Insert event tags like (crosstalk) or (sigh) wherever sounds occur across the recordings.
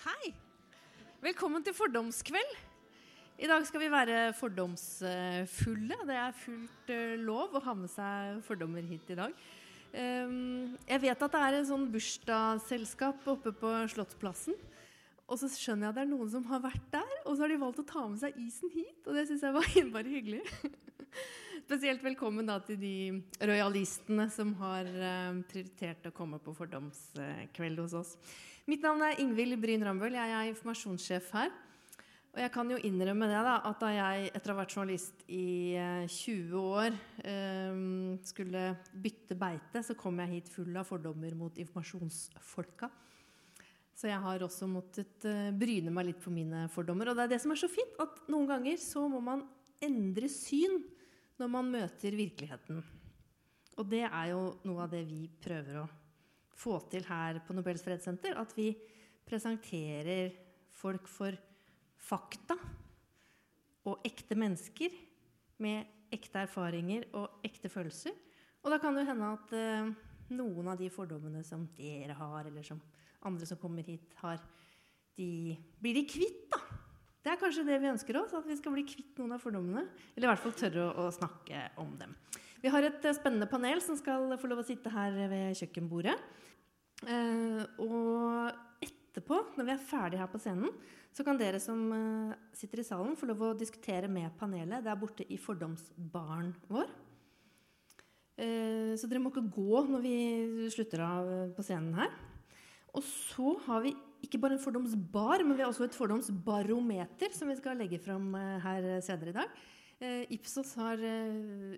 Hei! Velkommen til fordomskveld. I dag skal vi være fordomsfulle. Det er fullt eh, lov å ha med seg fordommer hit i dag. Um, jeg vet at det er en sånn bursdagsselskap oppe på Slottsplassen. Og så skjønner jeg at det er noen som har vært der, og så har de valgt å ta med seg isen hit. Og det syns jeg var (laughs) innmari hyggelig. Spesielt velkommen da til de rojalistene som har uh, prioritert å komme på fordomskveld hos oss. Mitt navn er Ingvild Bryn Rambøll. Jeg er informasjonssjef her. Og jeg kan jo innrømme det da, at da jeg etter å ha vært journalist i eh, 20 år eh, skulle bytte beite, så kom jeg hit full av fordommer mot informasjonsfolka. Så jeg har også måttet eh, bryne meg litt på mine fordommer. Og det er det som er så fint, at noen ganger så må man endre syn når man møter virkeligheten. Og det er jo noe av det vi prøver å få til her på Nobels fredssenter. At vi presenterer folk for fakta og ekte mennesker med ekte erfaringer og ekte følelser. Og da kan det hende at uh, noen av de fordommene som dere har, eller som andre som kommer hit, har, de blir de kvitt. da. Det er kanskje det vi ønsker oss, at vi skal bli kvitt noen av fordommene. Eller i hvert fall tørre å, å snakke om dem. Vi har et uh, spennende panel som skal få lov å sitte her ved kjøkkenbordet. Eh, og etterpå, når vi er ferdige her på scenen, så kan dere som eh, sitter i salen, få lov å diskutere med panelet der borte i fordomsbaren vår. Eh, så dere må ikke gå når vi slutter av på scenen her. Og så har vi ikke bare en fordomsbar, men vi har også et fordomsbarometer som vi skal legge fram uh, her senere i dag. Ipsos har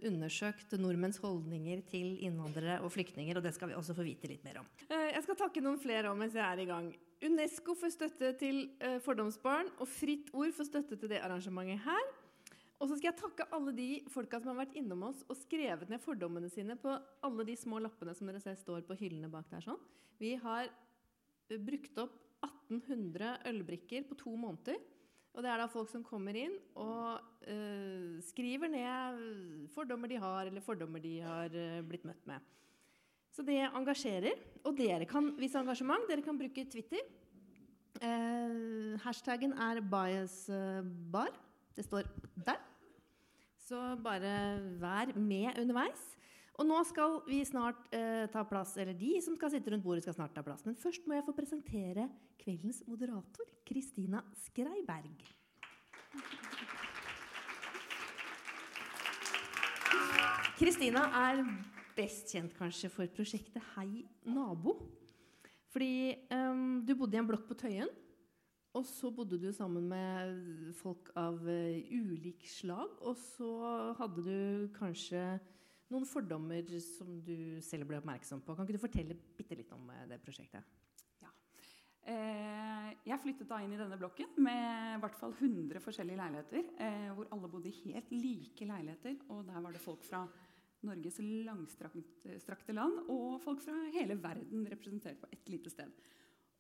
undersøkt nordmenns holdninger til innvandrere og flyktninger. og Det skal vi også få vite litt mer om. Jeg skal takke noen flere om mens jeg er i gang. Unesco får støtte til eh, Fordomsbarn, og Fritt Ord får støtte til det arrangementet her. Og så skal jeg takke alle de folka som har vært innom oss og skrevet ned fordommene sine på alle de små lappene som dere ser står på hyllene bak der. sånn. Vi har eh, brukt opp 1800 ølbrikker på to måneder. Og det er da folk som kommer inn og øh, skriver ned fordommer de har, eller fordommer de har øh, blitt møtt med. Så det engasjerer. Og dere kan vise engasjement. Dere kan bruke Twitter. Eh, hashtaggen er biasbar. Det står der. Så bare vær med underveis. Og nå skal vi snart eh, ta plass, eller de som skal sitte rundt bordet, skal snart ta plass. Men først må jeg få presentere kveldens moderator, Kristina Skreiberg. Kristina er best kjent kanskje for prosjektet Hei nabo. Fordi um, du bodde i en blokk på Tøyen. Og så bodde du sammen med folk av uh, ulik slag. Og så hadde du kanskje noen fordommer som du selv ble oppmerksom på. Kan ikke du fortelle bitte litt om uh, det prosjektet? Ja. Eh, jeg flyttet da inn i denne blokken med i hvert fall 100 forskjellige leiligheter. Eh, hvor alle bodde i helt like leiligheter. Og der var det folk fra Norges langstrakte land og folk fra hele verden representert på ett lite sted.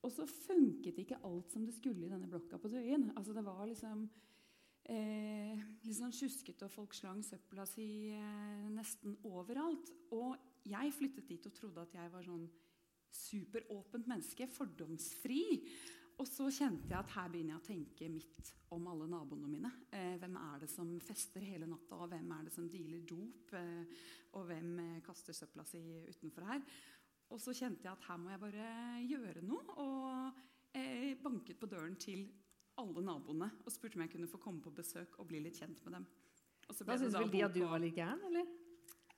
Og så funket ikke alt som det skulle i denne blokka på Tøyen. Altså det var liksom eh, litt sånn sjuskete, og folk slang søpla si eh, nesten overalt. Og jeg flyttet dit og trodde at jeg var sånn superåpent menneske, fordomsfri. Og så kjente jeg at her begynner jeg å tenke mitt om alle naboene mine. Eh, hvem er det som fester hele natta, og hvem er det som dealer dop? Eh, og hvem eh, kaster søpla si utenfor her? Og så kjente jeg at her må jeg bare gjøre noe. Og eh, banket på døren til alle naboene og spurte om jeg kunne få komme på besøk og bli litt kjent med dem. da syntes vel de at du var litt gæren, eller?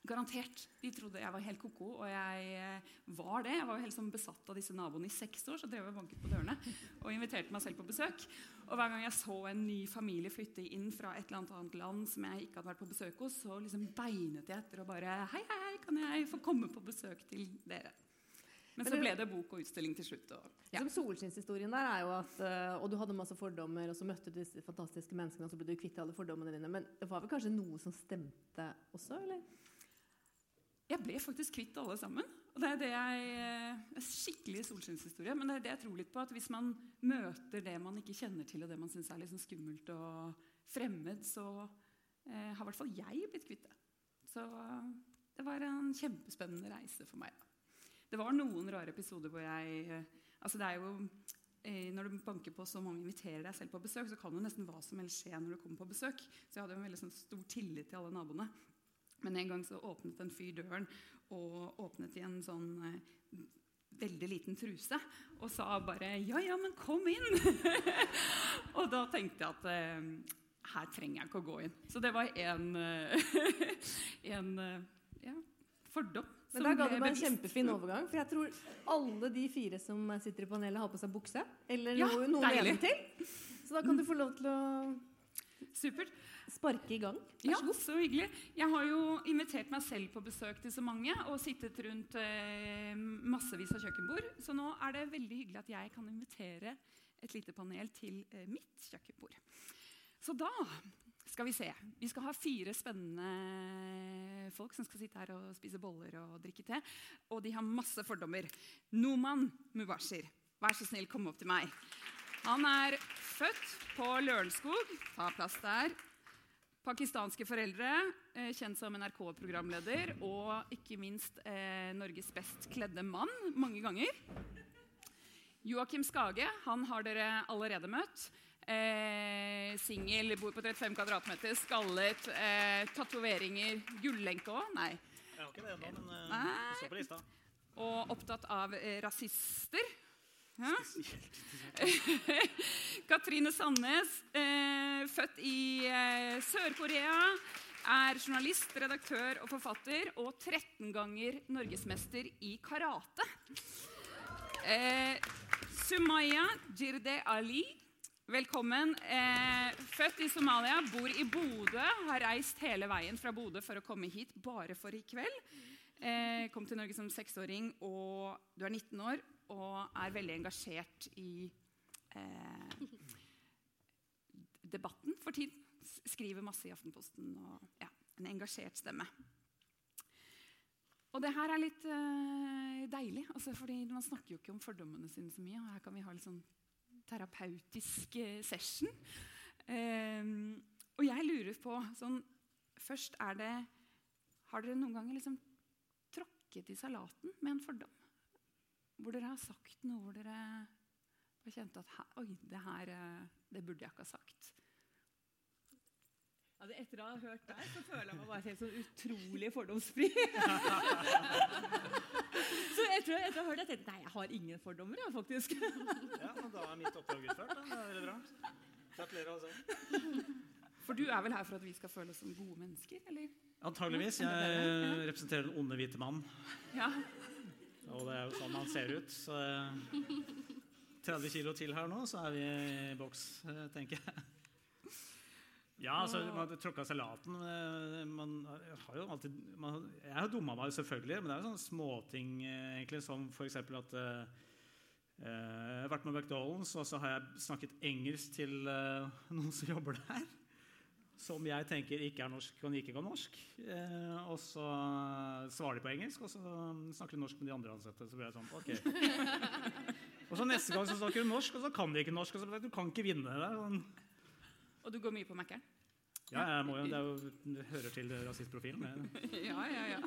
Garantert. De trodde jeg var helt ko-ko, og jeg eh, var det. Jeg var helt sånn besatt av disse naboene i seks år, så drev jeg banket på dørene og inviterte meg selv på besøk. Og hver gang jeg så en ny familie flytte inn fra et eller annet land som jeg ikke hadde vært på besøk hos, så liksom beinet jeg etter og bare Hei, hei, kan jeg få komme på besøk til dere? Men så ble det bok og utstilling til slutt. Og, ja. Som Solskinnshistorien der er jo at eh, Og du hadde masse fordommer, og så møtte du disse fantastiske menneskene, og så ble du kvitt alle fordommene dine. Men det var vel kanskje noe som stemte også, eller? Jeg ble faktisk kvitt alle sammen. Og det er det jeg, eh, skikkelig solskinnshistorie. Men det er det jeg tror litt på. at Hvis man møter det man ikke kjenner til, og det man syns er liksom skummelt og fremmed, så eh, har i hvert fall jeg blitt kvitt det. Så det var en kjempespennende reise for meg. Det var noen rare episoder hvor jeg eh, altså Det er jo eh, når du banker på så mange inviterer deg selv på besøk, så kan jo nesten hva som helst skje når du kommer på besøk. Så jeg hadde jo en veldig sånn, stor tillit til alle naboene. Men en gang så åpnet en fyr døren og åpnet i en sånn eh, veldig liten truse og sa bare 'Ja, ja, men kom inn!' (laughs) og da tenkte jeg at eh, her trenger jeg ikke å gå inn. Så det var en, (laughs) en ja, fordom. Men da ga du meg en kjempefin overgang. For jeg tror alle de fire som sitter i panelet, har på seg bukse. Eller ja, noe, noe til. Så da kan du få lov til å Supert. sparke i gang. Vær så god. Ja, så hyggelig. Jeg har jo invitert meg selv på besøk til så mange og sittet rundt eh, massevis av kjøkkenbord. Så nå er det veldig hyggelig at jeg kan invitere et lite panel til eh, mitt kjøkkenbord. Så da skal vi se. Vi skal ha fire spennende folk som skal sitte her og spise boller og drikke te. Og de har masse fordommer. Noman Mubashir, vær så snill, kom opp til meg. Han er født på Lørenskog. Ta plass der. Pakistanske foreldre, eh, kjent som NRK-programleder og ikke minst eh, Norges best kledde mann mange ganger. Joakim Skage han har dere allerede møtt. Eh, Singel, bor på 35 kvadratmeter, skallet, eh, tatoveringer, gullenke òg? Nei. Jeg har ikke det ennå, men det står på lista. Og opptatt av eh, rasister. Ja. (laughs) Katrine Sandnes, eh, født i eh, Sør-Korea. Er journalist, redaktør og forfatter og 13 ganger norgesmester i karate. Eh, Sumaya Jirde Ali Velkommen. Eh, født i Somalia, bor i Bodø. Har reist hele veien fra Bodø for å komme hit bare for i kveld. Eh, kom til Norge som seksåring, og du er 19 år og er veldig engasjert i eh, debatten for tiden. Skriver masse i Aftenposten og ja, en engasjert stemme. Og det her er litt uh, deilig, altså, fordi man snakker jo ikke om fordommene sine så mye. og Her kan vi ha litt sånn terapeutisk eh, session. Um, og jeg lurer på sånn, Først er det Har dere noen ganger liksom tråkket i salaten med en fordom? Hvor dere har sagt noe hvor dere har kjent at Oi, det her eh, det burde jeg ikke ha sagt. Altså, etter å ha hørt deg, så føler jeg meg bare helt sånn utrolig fordomsfri. (laughs) så etter, etter, å ha hørt deg, tenkte jeg nei, jeg har ingen fordommer, jeg, faktisk. (laughs) ja, men Da er mitt oppdrag utført. Da. Det er veldig bra. Gratulerer, altså. For du er vel her for at vi skal føle oss som gode mennesker? eller? Antageligvis. Jeg representerer den onde hvite mann. Ja. Og det er jo sånn han ser ut. Så 30 kilo til her nå, så er vi i boks, tenker jeg. Ja, altså, man tråkka salaten. Eh, man har jo alltid man, Jeg har dumma meg selvfølgelig, men det er jo sånne småting eh, egentlig, som f.eks. at jeg har vært med McDonald's, og så har jeg snakket engelsk til noen som jobber der. Som jeg tenker ikke er norsk kan ikke kan norsk. Og så svarer de på engelsk, og så snakker de norsk med de andre ansatte. Så blir jeg sånn, ok. (laughs) og så neste gang så snakker de norsk, og så kan de ikke norsk. Og så blir jeg, du kan ikke vinne det. Og du går mye på Mækkern? Ja, jeg må jo, det, jo, det hører til rasistprofilen. (laughs) ja, ja, ja.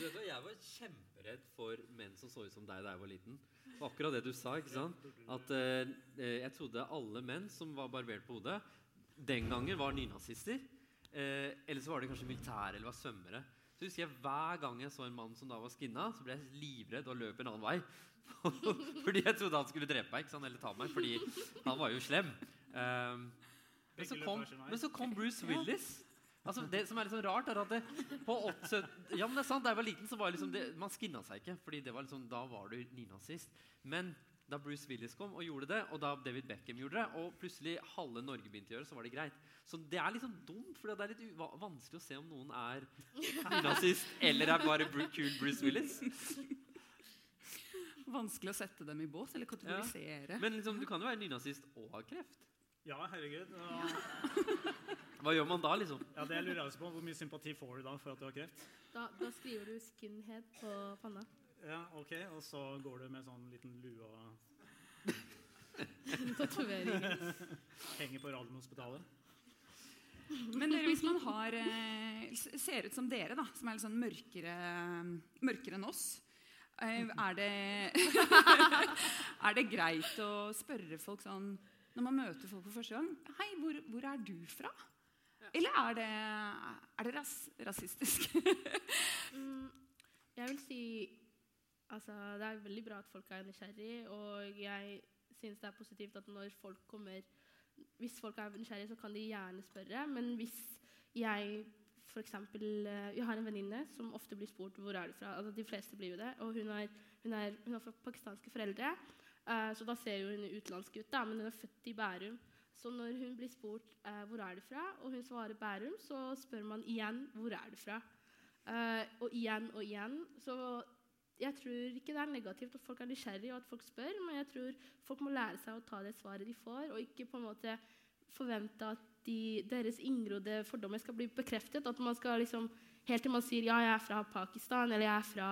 vet, jeg var kjemperedd for menn som så ut som deg da jeg var liten. Og akkurat det du sa. ikke sant? At eh, Jeg trodde alle menn som var barbert på hodet, den gangen var nynazister. Eh, eller så var det kanskje militære eller var svømmere. Så husker jeg Hver gang jeg så en mann som da var skinna, så ble jeg livredd og løp en annen vei. (laughs) fordi jeg trodde han skulle drepe meg ikke sant? eller ta meg, fordi han var jo slem. Um, men, så kom, men, så kom, Bruce Willis. Altså, det som er litt sånn rart, er at det, på 80, ja, men det er sant, Da jeg var liten, så var liksom det, man skinna seg ikke. fordi det var liksom, Da var du nynazist. Men da Bruce Willis kom og gjorde det, og da David Beckham gjorde det, og plutselig halve Norge begynte å gjøre det, så var det greit. Så det er liksom dumt, for det er litt vanskelig å se om noen er (laughs) nynazist eller er bare kul Bruce Willis. Vanskelig å sette dem i bås eller kategorisere. Ja. Men liksom, du kan jo være nynazist og ha kreft. Ja, herregud. (laughs) Hva gjør man da, liksom? Ja, det lurer jeg på. Hvor mye sympati får du da for at du har kreft? Da, da skriver du 'skinhead' på panna. Ja, ok. Og så går du med sånn liten lue og (laughs) Tatoveringer. Henger på Radiumhospitalet. Men dere, hvis man har, eh, ser ut som dere, da, som er litt sånn mørkere, mørkere enn oss Er det, (laughs) er det greit å spørre folk sånn når man møter folk for første gang Hei, hvor, hvor er du fra? Eller er det, er det ras, rasistisk? (laughs) Mm, jeg vil si altså, Det er veldig bra at folk er nysgjerrig, og jeg syns det er positivt at når folk kommer Hvis folk er nysgjerrige, så kan de gjerne spørre, men hvis jeg for eksempel, eh, Jeg har en venninne som ofte blir spurt hvor er du fra. Altså, de fleste blir jo det. Og hun er, hun er, hun har fra pakistanske foreldre, uh, så da ser hun utenlandsk ut. Da, men hun er født i Bærum. Så når hun blir spurt uh, hvor er du fra, og hun svarer Bærum, så spør man igjen hvor er du fra. Uh, og igjen og igjen. Så jeg tror ikke det er negativt at folk er nysgjerrige og at folk spør, men jeg tror folk må lære seg å ta det svaret de får, og ikke på en måte forvente at de, deres inngrodde fordommer skal bli bekreftet. At man skal liksom Helt til man sier ja, jeg er fra Pakistan eller jeg er fra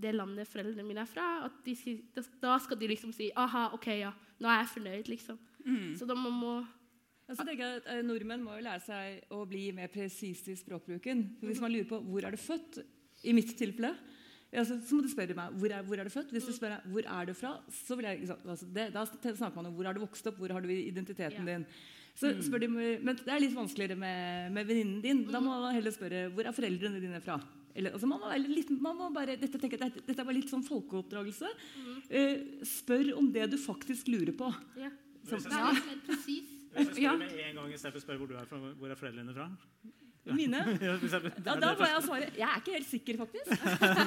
det landet foreldrene mine er fra, at de, da- skal de liksom si aha, ok, ja, nå er jeg fornøyd, liksom. Så da man må Altså, jeg at eh, Nordmenn må jo lære seg å bli mer presise i språkbruken. For hvis man lurer på hvor er du født, i mitt tilfelle, ja, så, må du spørre meg hvor er, hvor er du født. Hvis du spør meg hvor er du fra, så vil jeg, altså, det, da snakker man om hvor har du vokst opp, hvor har du identiteten Ja. din. Så spør de, men det er litt vanskeligere med, med venninnen din. Da må man heller spørre hvor er foreldrene dine fra. Eller, altså man må være litt, man må bare, dette, tenker jeg, dette, er bare litt sånn folkeoppdragelse. Eh, spør om det du faktisk lurer på. ja, Så, være litt mer presis. Hvis jeg Ja. spør med en gang istedenfor å spørre hvor du er fra, hvor er foreldrene fra? Mine? (laughs) Ja, da må jeg svare. Jeg er ikke helt sikker, faktisk.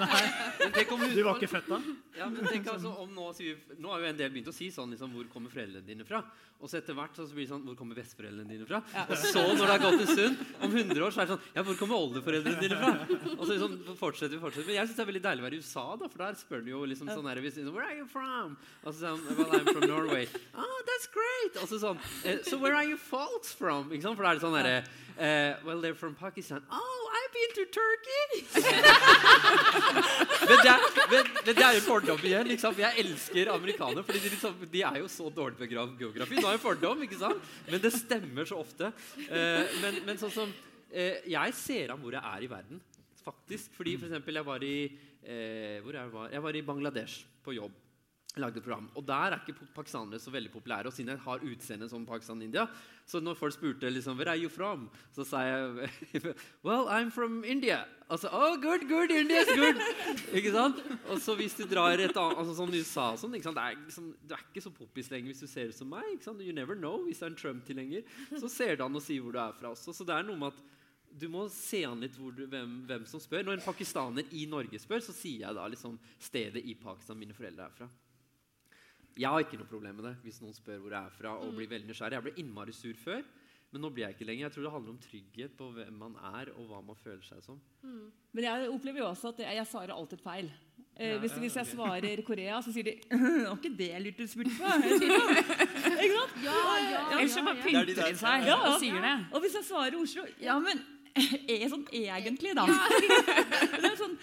(laughs) Men om Du var ikke født da? Ja, men tenk altså om Nå vi, nå har jo en del begynt å si sånn liksom, Hvor kommer foreldrene dine fra? Og så etter hvert så blir det sånn Hvor kommer besteforeldrene dine fra? Og så, når det har gått en stund, om 100 år, så er det sånn Ja, hvor kommer oldeforeldrene dine fra? Og så liksom, sånn, fortsetter vi, fortsetter vi. Men jeg syns det er veldig deilig å være i USA, da, for der spør de jo liksom sånn her sånn, Where are you from? Og så sier han Well, I'm from Norway. Oh, that's great! Og så sånn eh, So where are you folks from? Ikke sant? For da er det sånn herre eh, Well, they're from Pakistan. Oh, I've been to Turkey! (laughs) men, det er, men, men det er jo en fordom igjen. Liksom. Jeg elsker amerikanere, For de, liksom, de er jo så dårlige på geografi. Nå er jo fordom, ikke sant? Men det stemmer så ofte. Uh, men, men sånn som uh, Jeg ser an hvor jeg er i verden, faktisk. Fordi for eksempel, jeg var i hvor jeg var? Jeg var i Bangladesh på jobb. Lagde program, og Der er ikke pakistanere så veldig populære. Og siden jeg har utseende som Pakistan-India, så når folk spurte liksom, Where are you from? så sa jeg (laughs) Well, I'm from India. Altså, oh, good, good, India's good. (laughs) ikke sant? Og så hvis du drar et annet, altså sånn USA og sånn, ikke sant? Det er, liksom, du er ikke så poppis lenger hvis du ser ut som meg. ikke sant? You never know. Hvis det er en Trump-tilhenger, så ser det an å si hvor du er fra også. Så det er noe med at du må se an litt du, hvem, hvem som spør. Når en pakistaner i Norge spør, så sier jeg da liksom stedet i Pakistan mine foreldre er fra. Jeg har ikke noe problem med det hvis noen spør hvor jeg er fra. og blir veldig nysgjerrig. Jeg ble innmari sur før, men nå blir jeg ikke lenger. Jeg tror det handler om trygghet på hvem man er, og hva man føler seg som. Men jeg opplever jo også at jeg, jeg svarer alltid feil. Eh, Ja, hvis, ja, hvis jeg okay. svarer Korea, så sier de (laughs) Det var ikke det jeg lurte spurt på. Ikke sant? Ja, ja, Ellers så bare pynter de de seg Ja, ja. og sier det. Og hvis jeg svarer Oslo Ja, men (laughs) er sånn egentlig, da. (laughs) det er sånn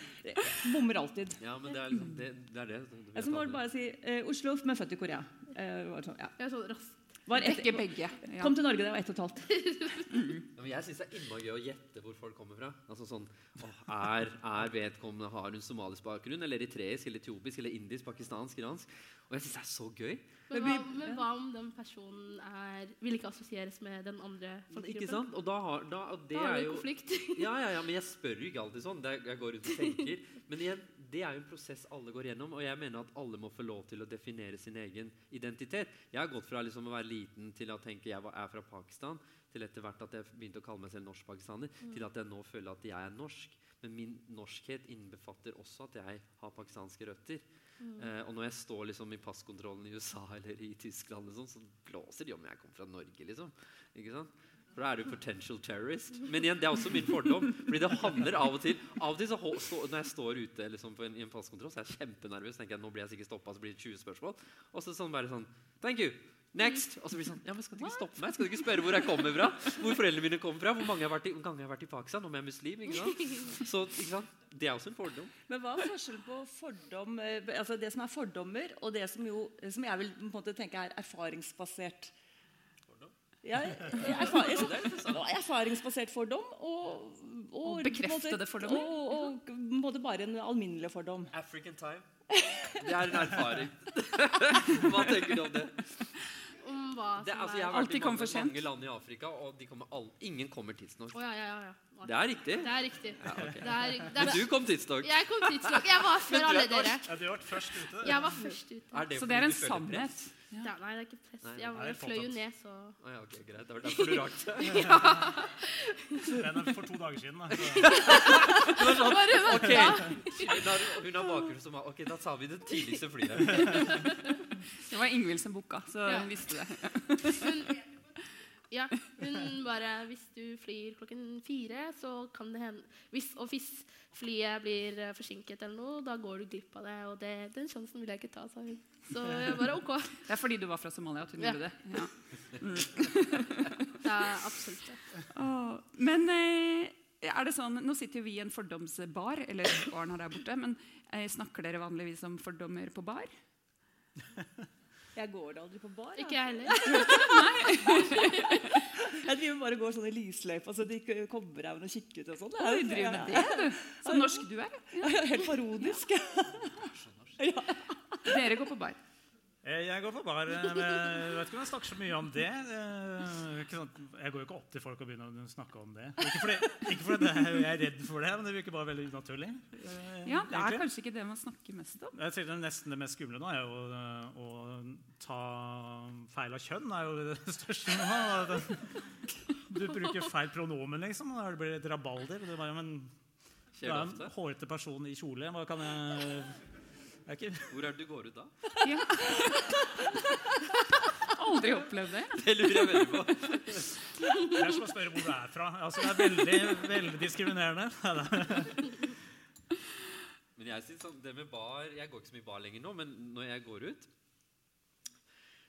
Bommer alltid. Ja, men det er liksom det. det, er det. Jeg så må bare si eh, Oslo, men født i Korea. Eh, var sånn, ja. Jeg er sånn raskt. Dekker begge. Ja. Kom til Norge det var ett og et halvt. (laughs) Ja, men jeg syns det er innmari gøy å gjette hvor folk kommer fra. Altså sånn, å, er, er vedkommende Har hun somalisk bakgrunn, eller eritreisk, eller etiopisk, eller indisk, pakistansk, iransk? Og jeg syns det er så gøy. Men hva, men hva om den personen er, vil ikke assosieres med den andre Ikke sant? Og da har da, og det Da har er du jo konflikt. Ja, ja, ja, men jeg spør jo ikke alltid sånn. Det jeg går rundt og tenker. (laughs) Men igjen, det er jo en prosess alle går gjennom, og jeg mener at alle må få lov til å definere sin egen identitet. Jeg har gått fra liksom å være liten til å tenke jeg er fra Pakistan, til etter hvert at jeg begynte å kalle meg selv norsk-pakistaner, til at jeg nå føler at jeg er norsk. Men min norskhet innbefatter også at jeg har pakistanske røtter. Eh, og når jeg står liksom i passkontrollen i USA eller i Tyskland, liksom, så blåser de om jeg kommer fra Norge. liksom. Ikke sant? For da er du potential terrorist. Men igjen, det er også min fordom. Fordi det handler av og til Av og til så Når jeg står ute liksom, en, i en passkontroll, så er jeg kjempenervøs. tenker jeg, nå blir jeg sikkert stoppet, så blir det 20 spørsmål. Og så sånn bare sånn Thank you. Next. Og så blir det sånn Ja, men skal du ikke stoppe meg? Skal du ikke spørre hvor jeg kommer fra? Hvor foreldrene mine kommer fra? Hvor mange ganger jeg har vært i Pakistan? Om jeg er muslim? ikke sant? Så ikke sant? Det er også en fordom. Men hva er forskjellen på fordom, eh, altså det som er fordommer, og det som, jo, som jeg vil på en måte tenke er erfaringsbasert? Jeg, jeg, erfar, jeg, jeg, erfaringsbasert fordom og, og, Og bekreftede fordommer. Og, og, og bare en alminnelig fordom. African time. Det er en erfaring. (laughs) Hva tenker du om det? Om hva det altså, jeg har vært i mange, mange land i Afrika, og de kommer all, ingen kommer tidsnok. Oh, ja, ja, ja. ja. Det er riktig. Det er riktig. Ja, ok. Det er, det Men er, du kom tidsnok. jeg kom tidsnok. Jeg var før alle dere. Ja, du har vært først ute. Jeg var først ute. Det Så det er en sannhet. Ja, nei, det er ikke press. Nei, Jeg, jeg fløy jo ned, så Å ja, ok, greit. Det var derfor du (laughs) rakk det. (laughs) er for to dager siden. Da. Så, (laughs) Det var sånn, Bare vent, okay. da. hun har bakgrunn som Ok, da tar vi det tidligste flyet. Det var Ingvild som booka, så Ja. hun visste det. Hun, ja, hun bare Hvis du flyr klokken fire, så kan det hende hvis, Og hvis flyet blir eh, forsinket eller noe, da går du glipp av det. Og det, den sjansen vil jeg ikke ta, sa hun. Så jeg bare OK. (laughs) Det er fordi du var fra Somalia at hun Ja. gjorde det. Ja. (laughs) Det er absolutt det. Åh, Men eh, er det sånn, nå sitter jo vi i en fordomsbar, eller barn har der borte, men eh, snakker dere vanligvis om fordommer på bar? (laughs) Jeg går da aldri på bar. Ikke jeg. jeg heller. (laughs) Jeg driver bare og går sånn i lysløypa, så de ikke kommer her og kikker ut og sånn. Oi, driver med det, du. Så norsk du er. (laughs) Helt parodisk. (laughs) Dere går på bar. Eh, Jeg går på bar. men Jeg vet ikke om jeg snakker så mye om det. Eh, sånn- Jeg går jo ikke opp til folk og begynner å snakke om det. Ikke fordi, ikke fordi jeg er redd for det, men det virker bare veldig unaturlig. eh, Ja, Det er kanskje ikke det man snakker mest om. Jeg tenker Nesten det mest skumle nå er jo å, å ta feil av kjønn. er jo det (laughs) største nå. Du bruker feil pronomen, liksom. og Da blir det et rabalder. Det er bare, men du er en hårete person i kjole. Hva kan jeg er ikke, Hvor er det du går ut da? Ja. (laughs) Aldri opplevd det. Det lurer jeg veldig på. Jeg skal spørre hvor du er fra. Altså, det er veldig, veldig diskriminerende. Men jeg synes sånn, det med bar Jeg går ikke så mye bar lenger nå, men når jeg går ut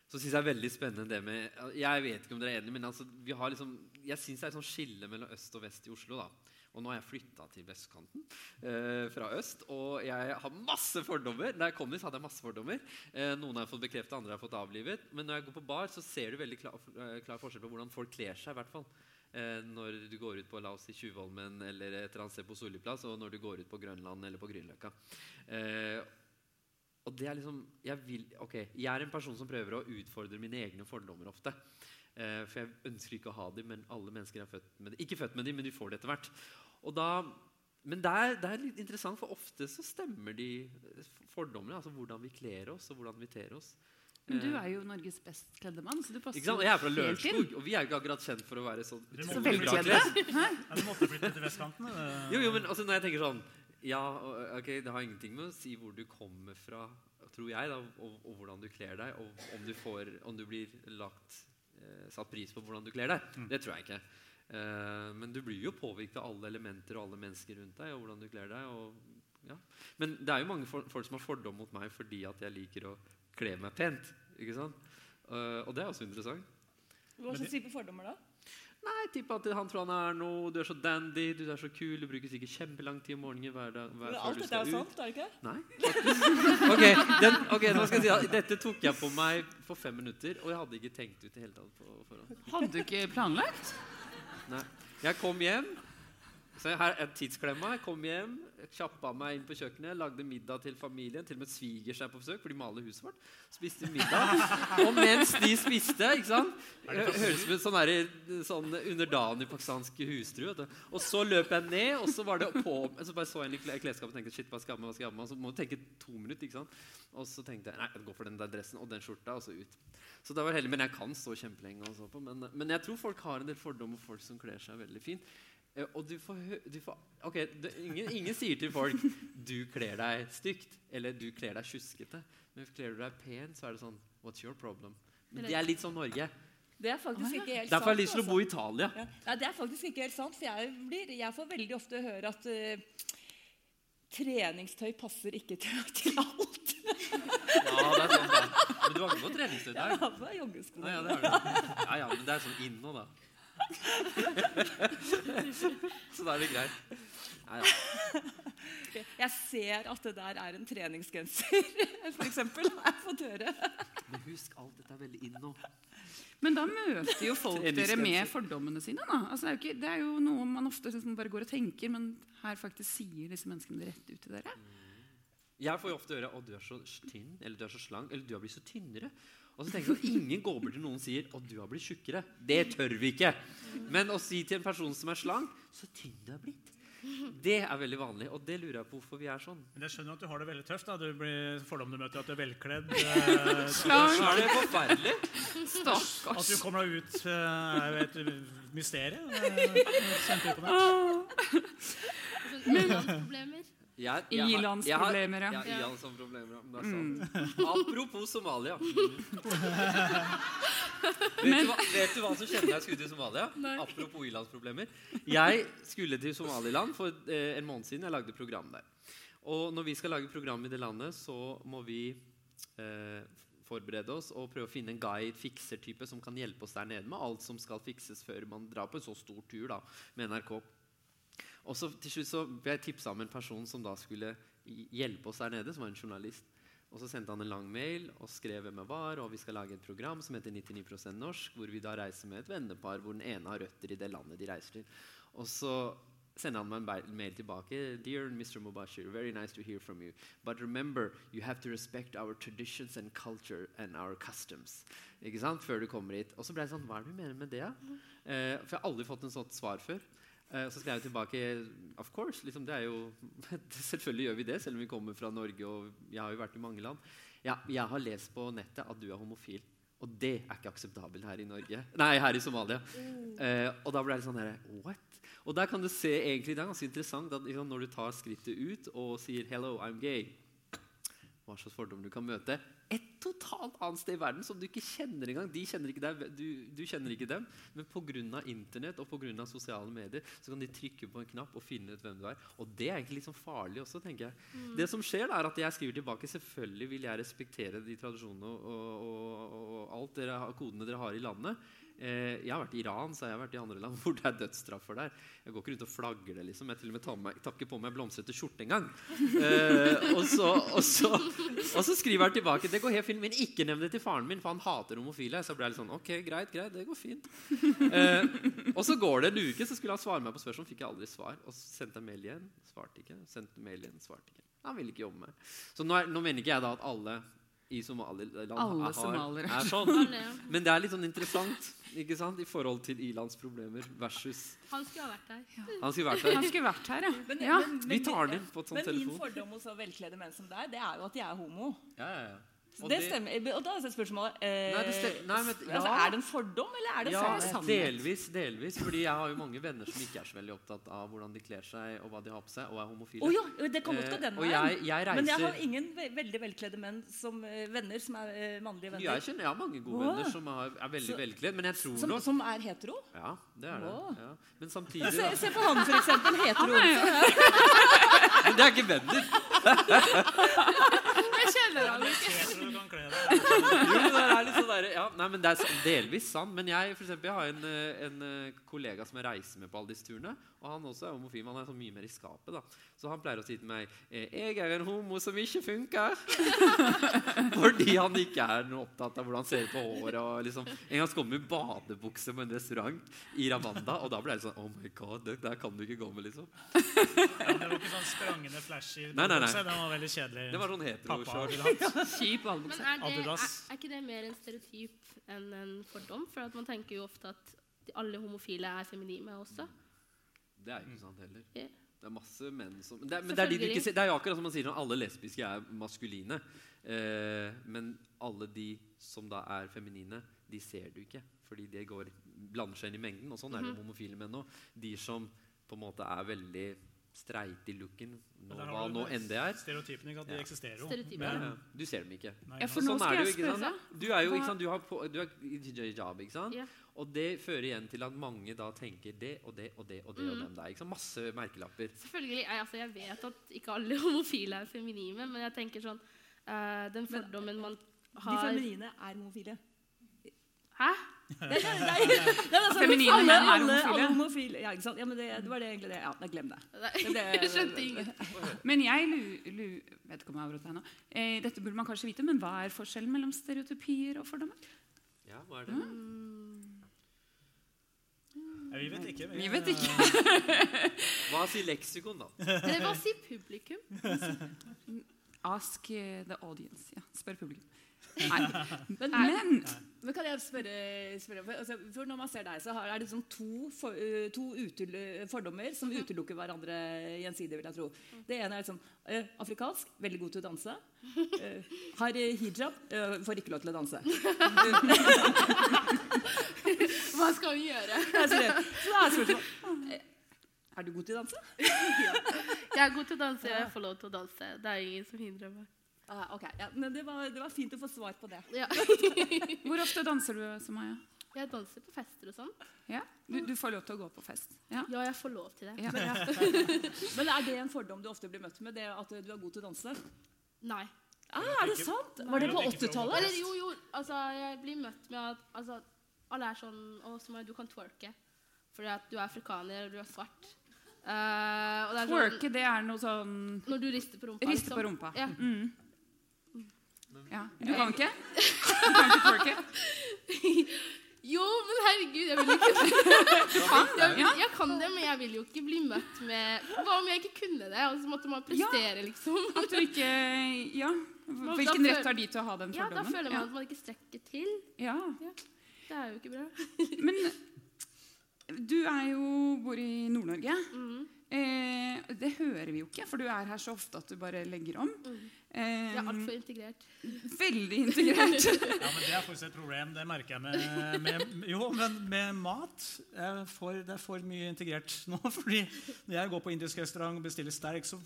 så syns jeg det er veldig spennende det med Jeg vet ikke om dere er enige, men altså, vi har liksom, jeg syns det er et sånn skille mellom øst og vest i Oslo. da. Og nå har jeg flytta til vestkanten eh, fra øst, og jeg har masse fordommer. Da jeg kom hit, hadde jeg masse fordommer. Eh, noen har jeg fått bekreftet, andre har jeg fått avlivet. Men når jeg går på bar, så ser du veldig klar, eh, klar forskjell på hvordan folk kler seg. i hvert fall. Eh, når du går ut på la oss si Tjuvholmen eller et eller annet sted på Solli plass, og når du går ut på Grønland eller på Grünerløkka. Eh, og det er liksom jeg, vil, okay, jeg er en person som prøver å utfordre mine egne fordommer ofte. Eh, for jeg ønsker ikke å ha dem, men alle mennesker er født med det. Ikke født med dem, men de får det etter hvert. Og da, men det er, det er litt interessant, for ofte så stemmer de fordommene. Altså hvordan vi kler oss, og hvordan vi ter oss. Men du Eh, er jo Norges best kledde mann, så du passer ikke sant? Jeg er fra. Lørenskog, og vi er jo ikke akkurat kjent for å være sånn Så velkledde. du måtte flytte til vestkanten. Jo, jo, men altså, når jeg tenker sånn Ja, ok, det har ingenting med å si hvor du kommer fra, tror jeg, da, og, og hvordan du kler deg, og om du, får, om du blir lagt eh, satt pris på hvordan du kler deg. Det tror jeg ikke. Eh, men du blir jo påvirket av alle elementer og alle mennesker rundt deg, og hvordan du kler deg. Og, ja. Men det er jo mange for, folk som har fordom mot meg fordi at jeg liker å kle meg pent. Ikke sant? Eh, og det er også interessant. Hva slags type fordommer da? Nei, tipp at han tror han er noe Du er så dandy, du er så kul, du bruker sikkert kjempelang tid om morgenen hver dag. Hver, Men alt dette er sant, er det ikke? Nei, Okay, den, ok, nå skal jeg si at Dette tok jeg på meg for fem minutter, og jeg hadde ikke tenkt ut det hele tatt på forhånd. Hadde du ikke planlagt? Nei. Jeg kom hjem, så her er tidsklemma. Jeg kom hjem, kjappa meg inn på kjøkkenet, lagde middag til familien. Til og med svigers er på besøk, for de maler huset vårt. Spiste middag. Og mens de spiste ikke sant? Høres ut som en sånn, sånn underdanig pakistansk hustru. vet du. Og så løp jeg ned, og så var det på Så bare så jeg inn i kle- klesskapet og tenkte shit, hva skal jeg hva skal jeg? Og så må du tenke to minutter. ikke sant? Og så tenkte jeg nei, jeg går for den der dressen og den skjorta, og så ut. Så det var heldig, Men jeg kan stå kjempelenge. og så på, men, men jeg tror folk har en del fordommer folk som kler seg veldig fint. Eh, Og du får, du får Ok, det, ingen, ingen sier til folk (laughs) 'du kler deg stygt' eller 'du kler deg tjuskete'. Men kler du deg pen, så er det sånn 'what's your problem'? Men det er litt som Norge. Det er faktisk ikke helt sant. Derfor har jeg lyst til å altså. bo i Italia. Ja. Ja, det er faktisk ikke helt sant. For jeg, blir, jeg får veldig ofte høre at uh, treningstøy passer ikke til, (laughs) til alt. Ja, det er sånn da. Men du har ikke på treningstøy Jeg der? har på joggesko. Ja, ja. Ja, ja, men det er sånn inn nå, da. Så da er det greit. Ja, ja. Jeg ser at det der er en treningsgenser, for eksempel. Har jeg fått høre. Men husk, alt dette er veldig inn nå. Men da møter jo folk dere med fordommene sine. da. Altså, det, er jo ikke, det er jo noe man ofte liksom bare går og tenker, men her faktisk sier disse menneskene det rett ut til dere. Jeg får jo ofte høre at du er så tynn', eller 'du er så slank', eller 'du har blitt så tynnere'. Og så tenker jeg at Ingen går bort til noen og sier 'Å, du har blitt tjukkere'. Det tør vi ikke. Men å si til en person som er slank 'Så tynn du har blitt', det er veldig vanlig. Og det lurer jeg på hvorfor vi er sånn. Men jeg skjønner at du har det veldig tøft. da. Du blir fordom du møter, at du er velkledd. eh, Slank. Er det forferdelig? At du kommer deg ut, eh, er jo et mysterium. Kjente du ut på det? Sånn. Jeg, jeg Ilandsproblemer, ja. Ja, ilandsproblemer, ja. Er sant. (laughs) Apropos Somalia. (laughs) vet, du hva, vet du hva som skjedde da jeg skulle til Somalia? Nei. Apropos ilandsproblemer. Jeg skulle til Somaliland for eh, en måned siden. Jeg lagde program der. Og når vi skal lage program i det landet, så må vi eh, forberede oss og prøve å finne en guide, fikser-type, som kan hjelpe oss der nede med alt som skal fikses før man drar på en så stor tur da, med NRK. Og så til slutt så ble jeg tipsa om en person som da skulle hjelpe oss der nede, som var en journalist. Og så sendte han en lang mail og skrev hvem jeg var, og vi skal lage et program som heter 99% norsk, hvor vi da reiser med et vennepar hvor den ene har røtter i det landet de reiser til. Og så sender han meg en mail tilbake. Dear Mr. Mubashir, very nice to hear from you. But remember, you have to respect our traditions and culture and our customs. Ikke sant? Før du kommer hit. Og så ble jeg sånn, hva er det du mener med det? Eh, for jeg har aldri fått en sånt svar før. Eh, så skrev jeg tilbake Of course. Liksom, det er jo, (laughs) selvfølgelig gjør vi det, selv om vi kommer fra Norge. og Jeg har jo vært i mange land. Ja, jeg har lest på nettet at du er homofil. Og det er ikke akseptabelt her i Norge. Nei, her i Somalia. Eh, og da ble litt sånn her, What? Og der kan du se egentlig, Det er ganske interessant at liksom, når du tar skrittet ut og sier 'hello, I'm gay', hva slags fordom du kan møte et totalt annet sted i verden som du ikke kjenner engang. De kjenner ikke deg, du, du kjenner ikke dem. Men pga. internett og på grunn av sosiale medier så kan de trykke på en knapp og finne ut hvem du er. Og det er egentlig litt sånn farlig også, tenker jeg. Det som skjer, er at jeg skriver tilbake. Selvfølgelig vil jeg respektere de tradisjonene og, og, og, og alt dere kodene dere har i landet. Eh, jeg har vært i Iran, så jeg har vært i andre land (laughs) hvor det er dødsstraffer der. Jeg går ikke rundt og flagger det. liksom Jeg til og med tar, ikke på meg blomstrete skjorte engang. Eh, og, så, og, og så skriver han tilbake Det går helt fint, men ikke nevn det til faren min, for han hater homofile. Så ble jeg litt sånn Ok, greit, greit, det går fint. Eh, og så går det en uke, så skulle han svare meg på spørsmål. Fikk jeg aldri svar. Og så sendte jeg mail igjen. Svarte ikke. Sendte mail igjen, svarte ikke. Han ville ikke jobbe med Så nå, er, nå mener ikke jeg da at alle i Somaliland Alle har- somaliere. er sånn. Men det er litt sånn interessant ikke sant? i forhold til Ilans problemer versus Han skulle ha vært der. Han skulle vært her, Han skulle vært her, ja. Men, Ja. men, men, Vi tar den på et sånt telefon. Men min telefon. fordom hos så velkledde menn som deg, det er jo at de er homo. Ja, ja, ja. Så det det- stemmer. Og da er spørsmålet eh, Nei, det nei, men- altså. Er det en fordom, eller er det Ja, sannhet? delvis, delvis. Fordi jeg har jo mange venner som ikke er så veldig opptatt av hvordan de kler seg og hva de har på seg, og er homofile. Oh, ja, det godt gå Eh, den veien. jeg, jeg reiser Men jeg har ingen ve veldig velkledde menn som eh, venner som er eh, mannlige venner. Jeg kjenner jeg har mange gode wow. venner som er, er veldig Så- velkledd, men jeg tror som, nok som er hetero? Ja, det er det. Ja. Men samtidig Se, se på han, for eksempel. (laughs) Hetero. Men det er ikke venner! (laughs) Ikke. Jeg tror du kan kle deg. Jo, det er litt sånn der, ja, nei, men det er delvis sant. Men jeg, for eksempel, jeg har en, eh, en eh, kollega som jeg reiser med på alle disse turene. Og han også er homofil, men han er så mye mer i skapet. da Så han pleier å si til meg eh, 'Jeg er en homo som ikke funker'. (laughs) Fordi han ikke er noe opptatt av hvordan han ser ut på håret. Og liksom, en gang så kom han med badebukse på en restaurant i Ramanda, og da ble jeg sånn 'Oh my god, det der kan du ikke gå med', liksom. Ja, det var ikke sånn sprangende flashy. Nei, nei, nei. Den var veldig kjedelig. Det var sånn Pappa hetero-short. Kjip Men er, det, er, er ikke det mer en stereotyp enn en fordom? For at man tenker jo ofte at alle homofile er feminine også. Det er ikke sant heller. Yeah. Det er masse menn som det er, Men det er, de du ikke ser, det er jo akkurat som man sier at alle lesbiske er maskuline. Eh, men alle de som da er feminine, de ser du ikke. Fordi de går, blander seg inn i mengden. Og sånn er det med homofile menn òg. De som på en måte er veldig streite i looken, nå, hva nå enn det er. Stereotypen, ikke at de Ja. eksisterer jo. Men- ja. Du ser dem ikke. Nei, Ja, for nei. nå Sånn skal jeg spørre. sant? Du er jo ikke sant, du har, på, du er i hijab, ikke sant? Ja. Og det fører igjen til at mange da tenker det og det og det og det og Mm. dem der. Ikke sant? Masse merkelapper. Selvfølgelig, jeg, altså, jeg vet at ikke alle (laughs) homofile er feminine, men jeg tenker sånn uh, Den fordommen man har De har feminine er homofile. Hæ? Nei, nei, nei, nei, altså, (laughs) Feminine menn er alle, alle homofile. Ja, ikke sant? Ja, men det, det var det egentlig det. Ja, nei, glem det. Det- Jeg skjønte ingenting. Men jeg lu, lu, vet ikke om jeg avbrøt deg nå. Eh, dette burde man kanskje vite, men hva er forskjellen mellom stereotypier og fordommer? Ja, hva er det? Mm, Ja, vi vet ikke. Vi vet ikke. (laughs) Hva sier leksikon, da? Hva sier publikum? Ask eh, the audience. Ja, spør publikum. Nei. Men, Men men kan jeg spørre, spørre for, altså, for Når man ser deg, så har, er det sånn to, for, to utel, fordommer som utelukker hverandre gjensidig. vil jeg tro. Det ene er liksom, uh, afrikansk, veldig god til å danse. Uh, har hijab, uh, får ikke lov til å danse. (laughs) Hva skal vi gjøre? (laughs) Så da er spørsmålet Er du god til å danse? (laughs) Jeg er god til å danse, jeg får lov til å danse. Det er ingen som hindrer meg. Ah, ok, ja, men det var, det var fint å få svar på det. Ja. (laughs) hvor ofte danser du, Samaya? Jeg danser på fester og sånn. Ja? Du, du får lov til å gå på fest. Ja. Ja, jeg får lov til det. Ja. (laughs) Men er det en fordom du ofte blir møtt med, det at du er god til å danse? Nei. Ah, er det sant? Var det på 80-tallet? Jo, jo, altså jeg blir møtt med at altså, alle er sånn Å, Samaya, du kan twerke. Fordi at du er afrikaner, og du er svart. Uh, og det er sånn, Twerke, det er noe sånn Når du rister på rumpa. Riste på rumpa. Ja. Mm. Ja. Du kan ikke? Du kan ikke twerke? Jo, men herregud, jeg vil ikke jeg, vil, Ja. jeg kan det, men jeg vil jo ikke bli møtt med Hva om jeg ikke kunne det? Og så måtte man prestere, liksom. At du ikke Ja. Hvilken rett har de til å ha den fordommen? Ja, da føler man at man ikke strekker til. ja. Det er jo ikke bra. Men du er jo bor i Nord-Norge. Mhm. Eh, det hører vi jo ikke, for du er her så ofte at du bare legger om. Mm. Eh, Jeg er altfor integrert. veldig integrert. (laughs) Ja, men Det er faktisk et problem. Det merker jeg med, med Jo, men med mat får, Det er for mye integrert nå. (laughs) fordi når jeg går på indisk restaurant og bestiller sterk, så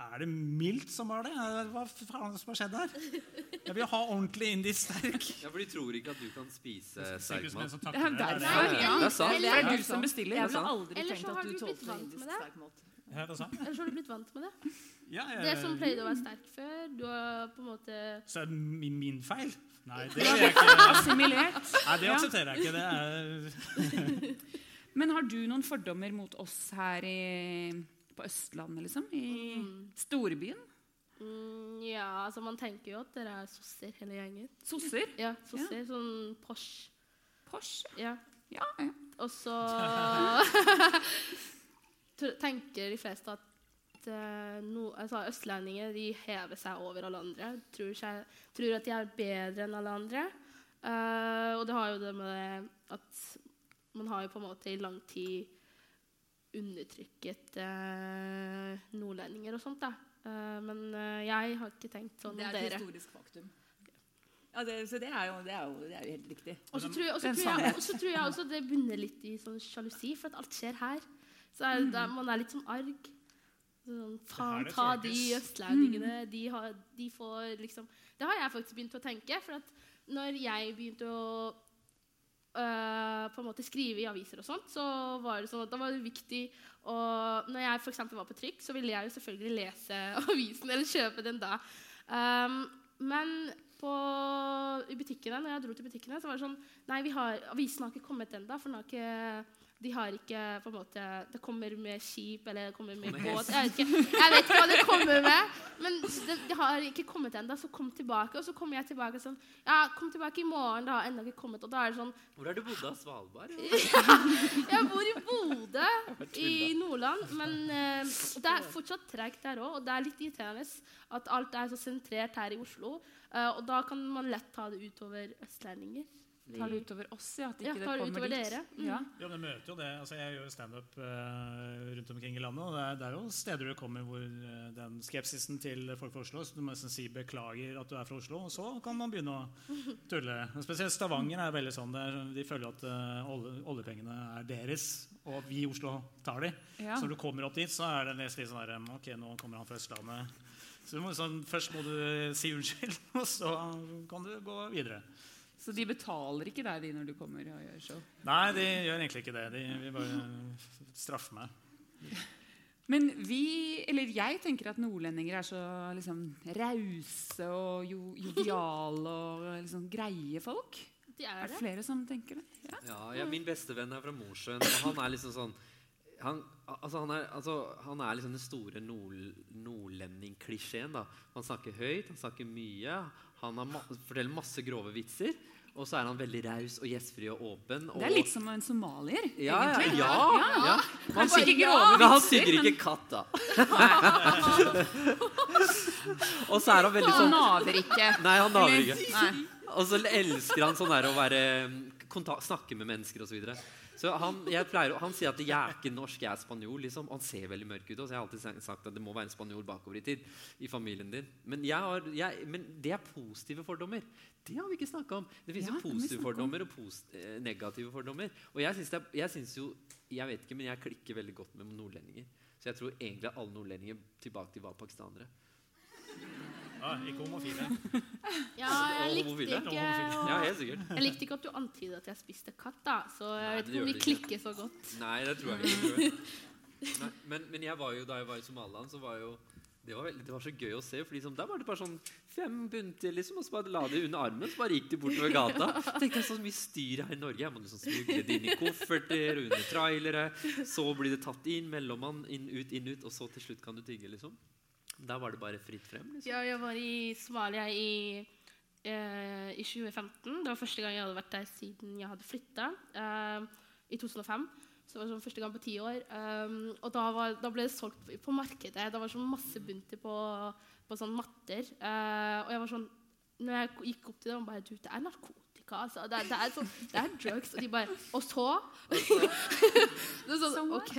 er det mildt som har det. Hva faen som har skjedd her? Jeg vil ha ordentlig indisk sterk. Ja, For de tror ikke at du kan spise sterk Sykehusmenn mat. Det er derfor. Ja. Det er sant. Det er du som bestiller. Jeg ville aldri Eller tenkt at du tålte indisk med sterk mat. Ja, hva sa du? Eller så har du blitt vant med det. Ja, jeg- Det som pleide å være sterk før, du har på en måte Så er det min, min feil? Nei, det, er jeg ikke. Assimilert. Nei, det aksepterer jeg ikke. Det er (laughs) (laughs) Men har du noen fordommer mot oss her i, på Østlandet, liksom? I mm, storbyen? mm, Ja, altså man tenker jo at dere er sosser hele gjengen. Sosser? Ja, sosser. Sånn Porsche. Porsche? Ja. Ja, ja. Og så (laughs) tenker de fleste at eh, no, altså østlendinger de hever seg over alle andre. Tror, seg, tror at de er bedre enn alle andre. Uh, og det har jo det med at man har jo på en måte i lang tid undertrykket eh, nordlendinger og sånt. da. Eh, men eh, jeg har ikke tenkt sånn Det er et dere. historisk faktum. Ja, det, så det er, jo, det, er jo, det er jo helt riktig. Og så tror, jeg- tror, jeg- tror jeg også det bunner litt i sånn sjalusi, for at alt skjer her. Så er, det- man er litt sånn arg. Sånn, faen, ta de østlendingene. østlendingene. De, har, de får liksom Det har jeg faktisk begynt å tenke. For at når jeg begynte å øh, på en måte skrive i aviser og sånt, så var det sånn at da var det viktig å Når jeg eksempel var på trykk, så ville jeg jo selvfølgelig lese (laughs) avisen eller kjøpe den da. Um, men på, i butikkene, når jeg dro til butikkene, så var det sånn Nei, har, avisen har ikke kommet ennå, for den har ikke de har ikke på en måte Det kommer med skip eller det kommer med båt. Jeg vet, ikke, jeg vet ikke hva det kommer med. Men det, det har ikke kommet ennå, så kom tilbake. Og så kommer jeg tilbake sånn Ja, kom tilbake i morgen. Det har ennå ikke kommet. Og da er det sånn Hvor har du bodd av Svalbard? (laughs) Jeg bor i Bodø i Nordland, men eh, det er fortsatt tregt der òg. Og det er litt irriterende at alt er så sentrert her i Oslo. eh, og da kan man lett ta det utover østlendinger. Tar det utover oss, ja? At Ja, ikke tar det kommer utover dit? dere. Mm. Ja. Jo, men det møter jo det. Altså, jeg gjør standup uh, rundt omkring i landet. og det er, det er jo steder du kommer hvor uh, den skepsisen til folk fra Oslo Så du må nesten si 'beklager at du er fra Oslo', og så kan man begynne å (laughs) tulle. Spesielt Stavanger er veldig sånn. Der de føler at uh, olje, oljepengene er deres, og vi i Oslo tar de. Ja. Så når du kommer opp dit, så er det litt sånn der Ok, nå kommer han fra Østlandet. Så du må, sånn, Først må du si unnskyld, (laughs) og så kan du gå videre. Så de betaler ikke deg de når du kommer og gjør show? Nei, de gjør egentlig ikke det. De vil bare straffe meg. Men vi, eller jeg tenker at nordlendinger er så liksom rause og jo, joviale og liksom greie folk. De Er er det det. flere som tenker det? Ja. Ja, ja, min beste venn er fra Mosjøen, og han er liksom sånn han, altså han, er, altså han er liksom den store nord, nordlending-klisjeen. Han snakker høyt, han snakker mye. Han har ma forteller masse grove vitser. Og så er han veldig raus og gjestfri og åpen. Og, Det er litt som en somalier, ja, ja, egentlig. ja, ja. Man Kanskje ikke Men han synger ikke katt, da. (laughs) og så er han veldig Han sånn naver ikke. Nei, han naver ikke. Nei. Og så elsker han sånn der å være kontakt, snakke med mennesker osv. Så, videre. Så han, jeg pleier, han sier at 'jeg er ikke norsk, jeg er spanjol'. Liksom. Han ser veldig mørk ut. Og så jeg har alltid sagt at det må være en spanjol bakover i tid. i familien din. Men, jeg har, jeg, men det er positive fordommer. Det har vi ikke snakka om. Det fins Ja, jo positive fordommer og post, eh, negative fordommer. Og jeg syns, det jeg syns jo Jeg vet ikke, men jeg klikker veldig godt med nordlendinger. Så jeg tror egentlig alle nordlendinger tilbake til var pakistanere. Ja, ikke homofile. (laughs) Ja, jeg likte ikke Ja, helt sikkert. Jeg likte ikke at du antydet at jeg spiste katt, da. Så jeg vet ikke om vi klikker så godt. Nei, det tror jeg ikke. (laughs) Nei, men, men jeg var jo, da jeg var i Somaliland, så var jo det var, veldig, det var så gøy å se. For liksom, Der var det bare sånn fem bunter, liksom, og så bare la de under armen. Så bare gikk de bortover gata. (laughs) Tenkte jeg så mye styr her i Norge. Jeg må liksom smugle det inn i kofferter, under trailere. Så blir det tatt inn, mellommann, inn, ut, inn, ut. Og så til slutt kan du tigge, liksom. Der var det bare fritt frem. liksom. Ja, jeg var i Somalia i, eh, i 2015. Det var første gang jeg hadde vært der siden jeg hadde flytta. Eh, I 2005. Så det var sånn første gang på ti år. Um, og da, var, da ble det solgt på markedet. Det var sånn masse bunter på, på sånn matter. Eh, og jeg var sånn Når jeg gikk opp til dem, bare Du, det er narkotika. Altså. Det, er- det, er sånn, det er drugs. Og de bare Og så? (laughs) det er sånn? OK.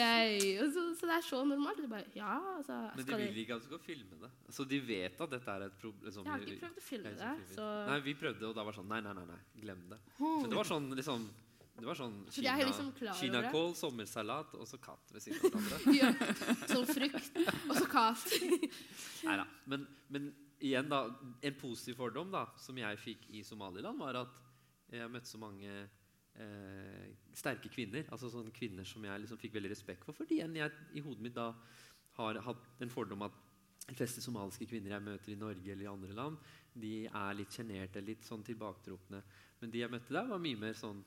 Så, så det er så normalt. De bare Ja, altså Men de vil ikke at du skal filme det. Så de vet at dette er et problem. Sånn, Jeg har ikke prøvd å filme det. Så Nei, vi prøvde, og da var det sånn Nei, nei, nei, nei glem det. Men det var sånn liksom det var sånn Så de er liksom kinakål, sommersalat og så katt ved siden av hverandre. (laughs) ja, Sånn frukt, og så katt. (laughs) Neida. Men, men igjen, da. En positiv fordom da, som jeg fikk i Somaliland, var at jeg har møtt så mange eh, sterke kvinner. Altså sånne kvinner som jeg liksom fikk veldig respekt for. Fordi jeg i hodet mitt da har hatt en fordom at de fleste somaliske kvinner jeg møter i Norge eller i andre land, de er litt sjenerte, litt sånn tilbaketrukne. Men de jeg møtte der, var mye mer sånn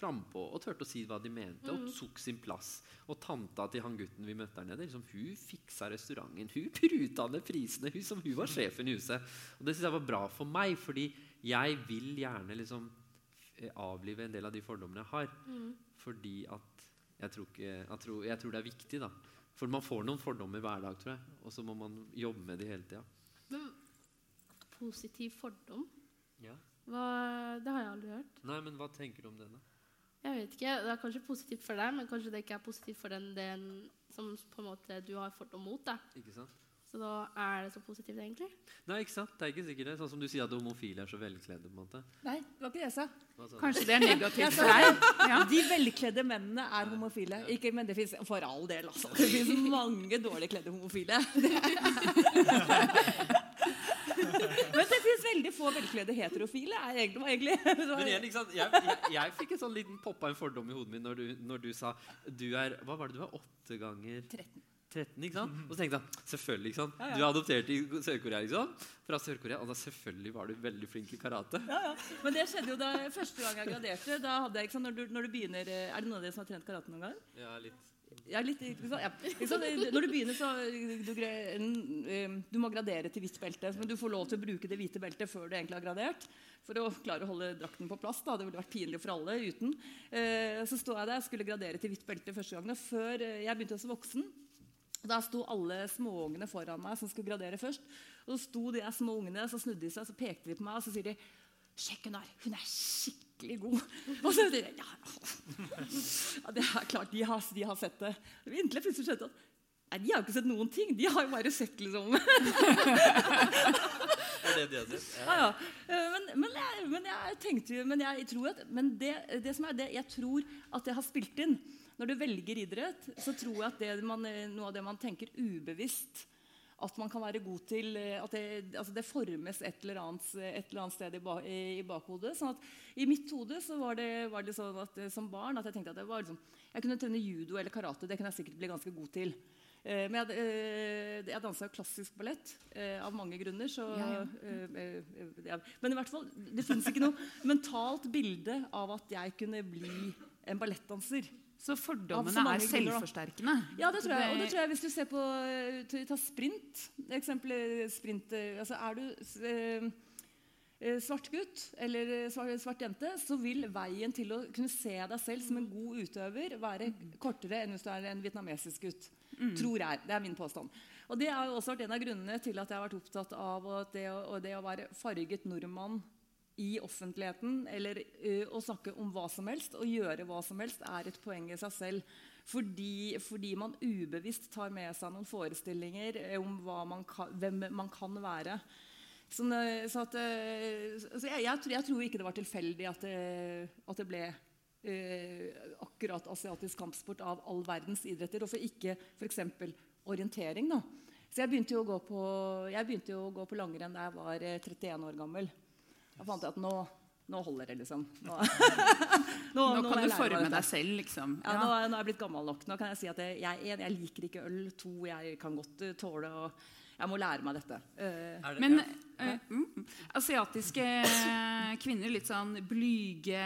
frampå og turte å si hva de mente, og tok sin plass. Og tanta til han gutten vi møtte der nede, liksom, hun fiksa restauranten. Hun (laughs) pruta ned prisene, hun som hun var sjefen i huset. Og det synes jeg var bra for meg, fordi jeg vil gjerne liksom avlive en del av de fordommene jeg har. Fordi at jeg tror, ikke, jeg, tror, jeg tror det er viktig, da. For man får noen fordommer hver dag, tror jeg. Og så må man jobbe med de hele tida. Men positiv fordom? Ja. Hva, det har jeg aldri hørt. Nei, men hva tenker du om det, da? Jeg vet ikke, Det er kanskje positivt for deg, men kanskje det ikke er positivt for den, den som på en måte du har fordom mot. da. Ikke sant? Så da er det så positivt, egentlig. Nei, ikke sant? Det er ikke sikkert det. Sånn som du sier at homofile er så velkledde. på en måte. Nei, det var ikke det jeg sa. Sa? Kanskje det er negativt for deg? Ja. De velkledde mennene er homofile. Ikke, men det fins for all del, altså. Det fins mange dårlig kledde homofile. (laughs) Men det fins veldig få velkledde heterofile. Er egentlig, egentlig. Men igjen, ikke sant? Jeg, jeg, jeg fikk en sånn liten poppa en fordom i hodet mitt når du, når du sa du er Hva var det du var? Åtte ganger 13. 13, ikke sant? Og så tenkte jeg selvfølgelig, ikke sant? Ja, ja. Du er adoptert i Sør-Korea, sant? Fra Sør-Korea, og da selvfølgelig var du veldig flink i karate. Ja, ja. Men det skjedde jo da første gang jeg graderte. Da hadde jeg, ikke sant, når, du, når du begynner, eh, Er det noen av dere som har trent karate noen gang? Ja, litt. Ja, litt? Ja. Når du begynner, så du, eh, du må gradere til hvitt belte. Men du får lov til å bruke det hvite beltet før du egentlig har gradert. For å klare å holde drakten på plass. Da. Det ville vært pinlig for alle uten. Eh, så sto jeg der, skulle gradere til hvitt belte første gangen. Før jeg begynte som voksen, da sto alle småungene foran meg som skulle gradere først. Og så sto de småungene små ungene, så snudde de seg, så pekte de på meg og så sier de Sjekk hun der, hun er skikkelig god. (laughs) Og så sier de, ja, ja, det er klart, de har, de har sett det. Inntil jeg plutselig skjønte at nei, de har jo ikke sett noen ting. De har jo bare sett liksom (laughs) Er det de har sett? Ja, ja. Men, jeg, men jeg tenkte Men jeg tror at Men det, det som er det Jeg tror at det har spilt inn. Når du velger idrett, så tror jeg at det man, noe av det man tenker ubevisst at man kan være god til At det, altså det formes et eller annet, et eller annet sted i, ba, i bakhodet. sånn at I mitt hode så var det, var det sånn at som barn at jeg tenkte at det var liksom, jeg kunne trene judo eller karate. Det kunne jeg sikkert bli ganske god til. Eh, men jeg, eh, dansa jo klassisk ballett eh, av mange grunner. Så, Ja, eh, eh, ja. Men i hvert fall, det fins ikke noe mentalt bilde av at jeg kunne bli en ballettdanser. Så fordommene så er selvforsterkende? Ja, det tror jeg. Og det tror jeg hvis du ser på ta- sprint. Eksempel sprint altså Er du svart gutt eller svart, svart jente, så vil veien til å kunne se deg selv som en god utøver være kortere enn hvis du er en vietnamesisk gutt. Tror jeg. Det er min påstand. Og Det har også vært en av grunnene til at jeg har vært opptatt av det, å, det å være farget nordmann i offentligheten eller ø, å snakke om hva som helst og gjøre hva som helst er et poeng i seg selv. Fordi, fordi man ubevisst tar med seg noen forestillinger eh, om man kan, hvem man kan være. Sånn, eh, så at, så jeg, jeg, jeg tror ikke det var tilfeldig at det, at det ble eh, akkurat asiatisk kampsport av all verdens idretter, og for ikke f.eks. orientering. da. Så jeg begynte jo å gå på, jeg begynte jo å gå på langrenn da jeg var eh, 31 år gammel. Da fant jeg at nå, nå holder det, liksom. Nå, (laughs) Nå, nå kan du forme deg selv, liksom. Ja, er- nå er jeg blitt gammel nok. Nå kan jeg si at jeg, jeg, jeg liker ikke øl. To, jeg kan godt eh, tåle å Jeg må lære meg dette. Eh, Er det, Men ja. eh, mm, asiatiske kvinner, litt sånn blyge,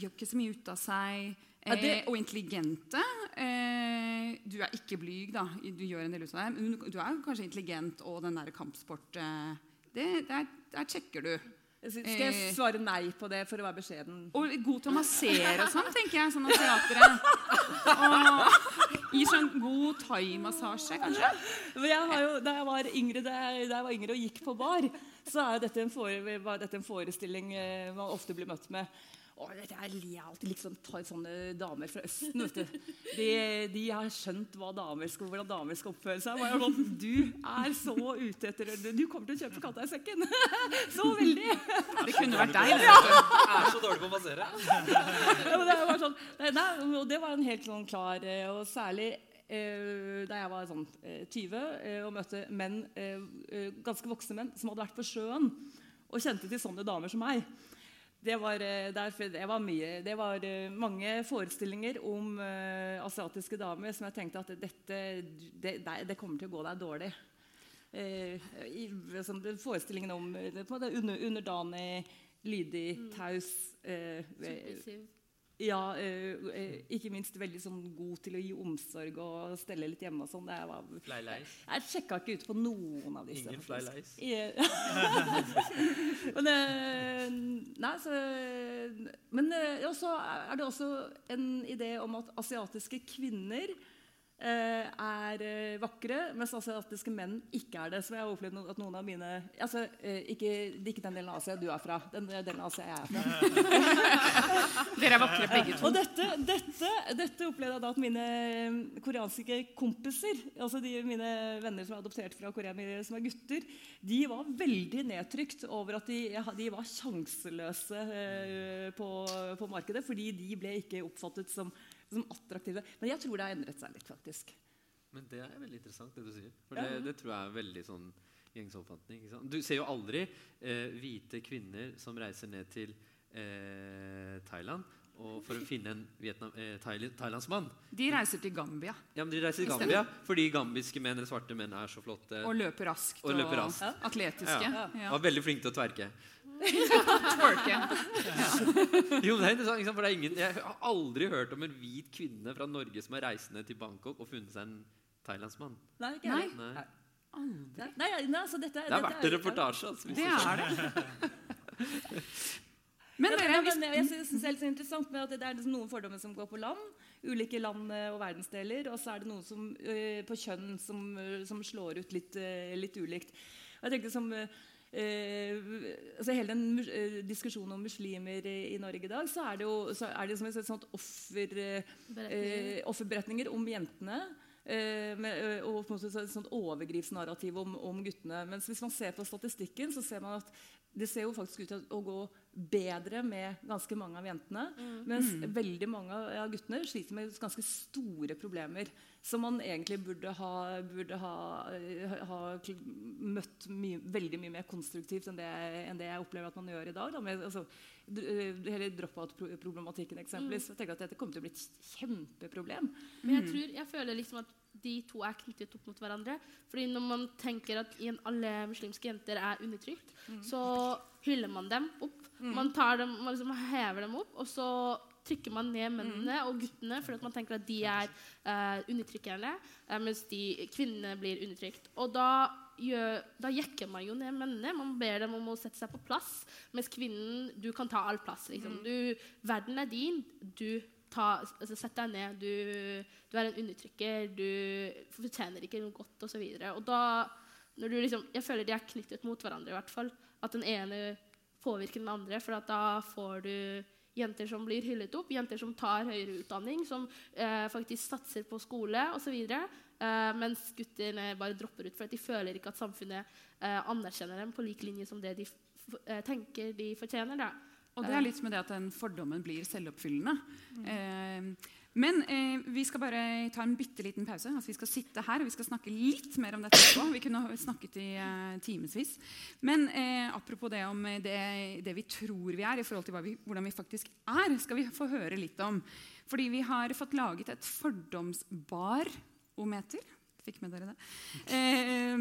gjør ikke så mye ut av seg. Ja, det- eh, og intelligente. Eh, du er ikke blyg, da. Du gjør en del ut av deg. Men du, er kanskje intelligent og den der kampsport eh, det, der, der sjekker du. Skal jeg svare nei på det for å være beskjeden? Og god til å massere og sånn, tenker jeg. Sånn asiatere. Og gi sånn god thaimassasje, kanskje. Men jeg har jo, da, jeg var yngre, da, jeg, var yngre og gikk på bar, så er dette en, fore, var dette en forestilling eh, man ofte blir møtt med. Og dette er, alltid liksom tar sånne damer fra Østen. vet du. De, de har skjønt hva damer skal, hvordan damer skal oppføre seg. Var sånn, du er så ute etter Du kommer til å kjøpe katta i sekken! (laughs) Så veldig! Det kunne vært deg. det. Jeg er så dårlig på å massere. Ja, men det var sånn, nei, det var en helt sånn klar eh, Og særlig eh, da jeg var sånn eh, 20 eh, og møtte menn, ganske voksne menn som hadde vært på sjøen og kjente til sånne damer som meg. Det var, eh, derfor, det var, mye, det var eh, mange forestillinger om uh, asiatiske damer som jeg tenkte at dette det, det, kommer til å gå deg dårlig. Uh, i, sånn, forestillingen om underdanig, lydig, taus eh, eh, Submissiv. Ja, eh, eh, ikke minst veldig sånn god til å gi omsorg og stelle litt hjemme og sånn. Det Fly leis. Jeg sjekka ikke ut på noen av disse. Ingen fly faktisk. (laughs) men eh, Nei, så Men eh, så er det også en idé om at asiatiske kvinner eh, er eh, vakre, mens asiatiske menn ikke er det. Så jeg har opplevd at noen av mine altså, eh, ikke, ikke den delen av Asia du er fra. Den delen av Asia jeg er fra. (laughs) Dere er vakre begge to. Og dette, dette, dette opplevde jeg da at mine eh, koreanske kompiser, altså de, mine venner som er adoptert fra Korea, som er gutter, de var veldig nedtrykt over at de, de var sjanseløse eh, på, på markedet, fordi de ble ikke oppfattet som, som attraktive. Men jeg tror det har endret seg litt, faktisk. Men det er veldig interessant, det du sier. For det, det tror jeg er veldig sånn gjengs oppfatning. Du ser jo aldri eh, hvite kvinner som reiser ned til eh, Thailand og for å finne en Vietnam, eh, Thail thailandsmann. De reiser til Gambia Ja, men De reiser til Gambia fordi gambiske menn eller svarte menn er så flotte. og løper raskt Og løper raskt. atletiske. Ja. Ja. Og er veldig flinke til å tverke. Twerke. Jo, det er interessant? For det er ingen, Jeg har aldri hørt om en hvit kvinne fra Norge som er reisende til Bangkok og funnet seg en thailandsmann. Nei, ikke Nei. Nei. Aldri. nei, nei, altså dette, Det er verdt en reportasje. Altså, Det er det. Men Ja, dere, men, men jeg synes det er litt så interessant med at det er liksom noen fordommer som går på land, ulike land eh, og verdensdeler, og så er det noe som, eh, på kjønn som, eh, som slår ut litt, litt ulikt. Og jeg tenkte som altså Hele den eh, diskusjonen om muslimer i, Norge i dag, så er det jo så er det som et sånt offer, eh, eh, offerberetninger om jentene. eh, med, eh, og på en måte et sånt overgripsnarrativ om, om guttene. Mens hvis man ser på statistikken, så ser man at det ser jo faktisk ut til å gå bedre med ganske mange av jentene. Mens veldig mange av guttene sliter med ganske store problemer. Som man egentlig burde ha, burde ha, eh, ha møtt mye, veldig mye mer konstruktivt enn det, enn det jeg opplever at man gjør i dag. Da, med, altså, eh, hele drop-out-problematikken eksempelvis. Jeg tenker at Dette kommer til å bli et kjempeproblem. Men jeg tror, jeg føler liksom at de to er knyttet opp mot hverandre. Fordi når man tenker at alle muslimske jenter er undertrykt, så hyller man dem opp. Man tar dem, man liksom hever dem opp, og så trykker man ned mennene og guttene fordi man tenker at de er uh, undertrykkerne, eh, mens de kvinnene blir undertrykt. Og da, gjør, da jekker man jo ned mennene. Man ber dem om å sette seg på plass, mens kvinnen Du kan ta all plass. Liksom. Du, verden er din. Du ta, altså, Sett deg ned. Du, du, er en undertrykker. Du fortjener ikke noe godt, osv. Og, så og liksom, Jeg føler de er knyttet mot hverandre, i hvert fall. At den ene påvirker den andre. For da får du jenter som blir hyllet opp, jenter som tar høyere utdanning, som eh, faktisk satser på skole osv. Eh, mens guttene bare dropper ut for de føler ikke at samfunnet eh, anerkjenner dem på lik linje som det de eh, tenker de fortjener. Da. Og det er litt med det at den fordommen blir selvoppfyllende. Mm. Eh, men eh, vi skal bare ta en bitte liten pause. Altså, vi skal sitte her og vi skal snakke litt mer om dette etterpå. Vi kunne snakket i eh, timevis. Men eh, apropos det om det, det, vi tror vi er, i forhold til vi, hvordan vi faktisk er, skal vi få høre litt om. Fordi vi har fått laget et fordomsbarometer. Fikk med dere det? Eh,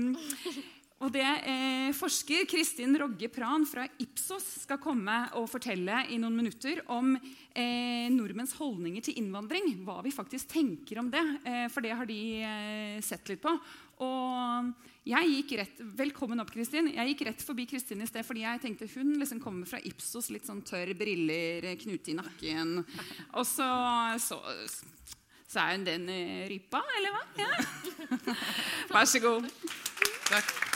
og det eh, Forsker Kristin Rogge Pran fra Ipsos skal komme og fortelle i noen minutter om eh, nordmenns holdninger til innvandring. Hva vi faktisk tenker om det. Eh, for det har de eh, sett litt på. Og jeg gikk rett, Velkommen opp, Kristin. Jeg gikk rett forbi Kristin i sted fordi jeg tenkte hun liksom kommer fra Ipsos. Litt sånn tørr, briller, knute i nakken. Og så, så så er hun den eh, rypa, eller hva? Ja. Vær så god. Takk.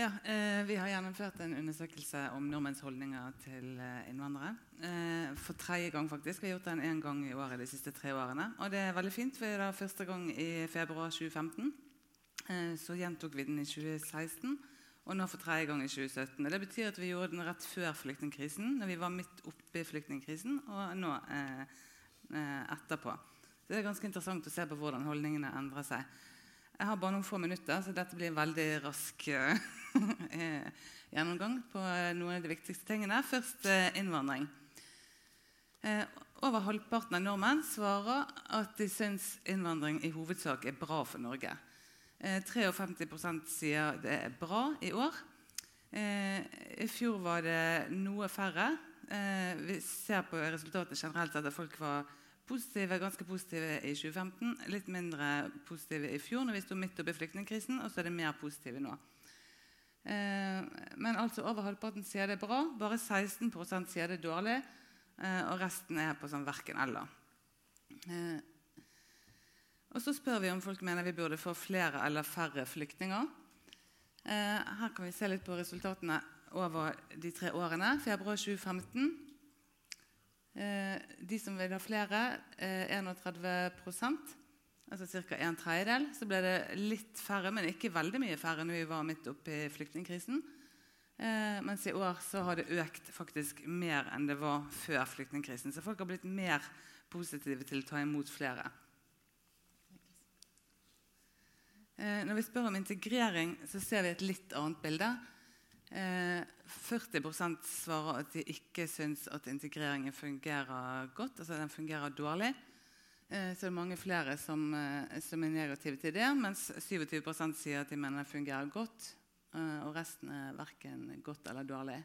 Ja, eh, Vi har gjennomført en undersøkelse om nordmenns holdninger til eh, innvandrere. Eh, for tredje gang, faktisk. Vi har gjort den én gang i året de siste tre årene. Og det er veldig fint. for første gang i februar 2015. Eh, så gjentok vi den i 2016, og nå for tredje gang i 2017. Og det betyr at vi gjorde den rett før flyktningkrisen, når vi var midt oppe i flyktningkrisen, og nå eh, eh, etterpå. Så det er ganske interessant å se på hvordan holdningene endrer seg. Jeg har bare noen få minutter, så dette blir en veldig rask eh, (laughs) gjennomgang på noen av de viktigste tingene. Først eh, innvandring. Eh, over halvparten av nordmenn svarer at de syns innvandring i hovedsak er bra for Norge. 53% sier det er bra i år. I fjor var det noe færre. Vi ser på resultatet generelt at folk var positive, ganske positive i 2015, litt mindre positive i fjor når vi sto midt oppe i flyktningkrisen, og så er det mer positive nå. Eh, men altså over halvparten sier det er bra, bare 16 sier det er dårlig, eh, og resten er på sånn verken-eller. Eh, og så spør vi om folk mener vi burde få flere eller færre flyktninger. Her kan vi se litt på resultatene over de tre årene. Februar 2015 Eh, de som vil ha flere, 31 eh, altså ca. en tredjedel. Så ble det litt færre, men ikke veldig mye færre når vi var midt oppe i flyktningkrisen. Eh, mens i år så har det økt faktisk mer enn det var før flyktningkrisen. Så folk har blitt mer positive til å ta imot flere. Eh, når vi spør om integrering, så ser vi et litt annet bilde. Eh, 40% svarer at de ikke syns at integreringen fungerer godt. Altså den fungerer dårlig. Eh, så det er mange flere som, eh, som, er negative til det. Mens 27 sier at de mener den fungerer godt. Eh, og resten er verken godt eller dårlig.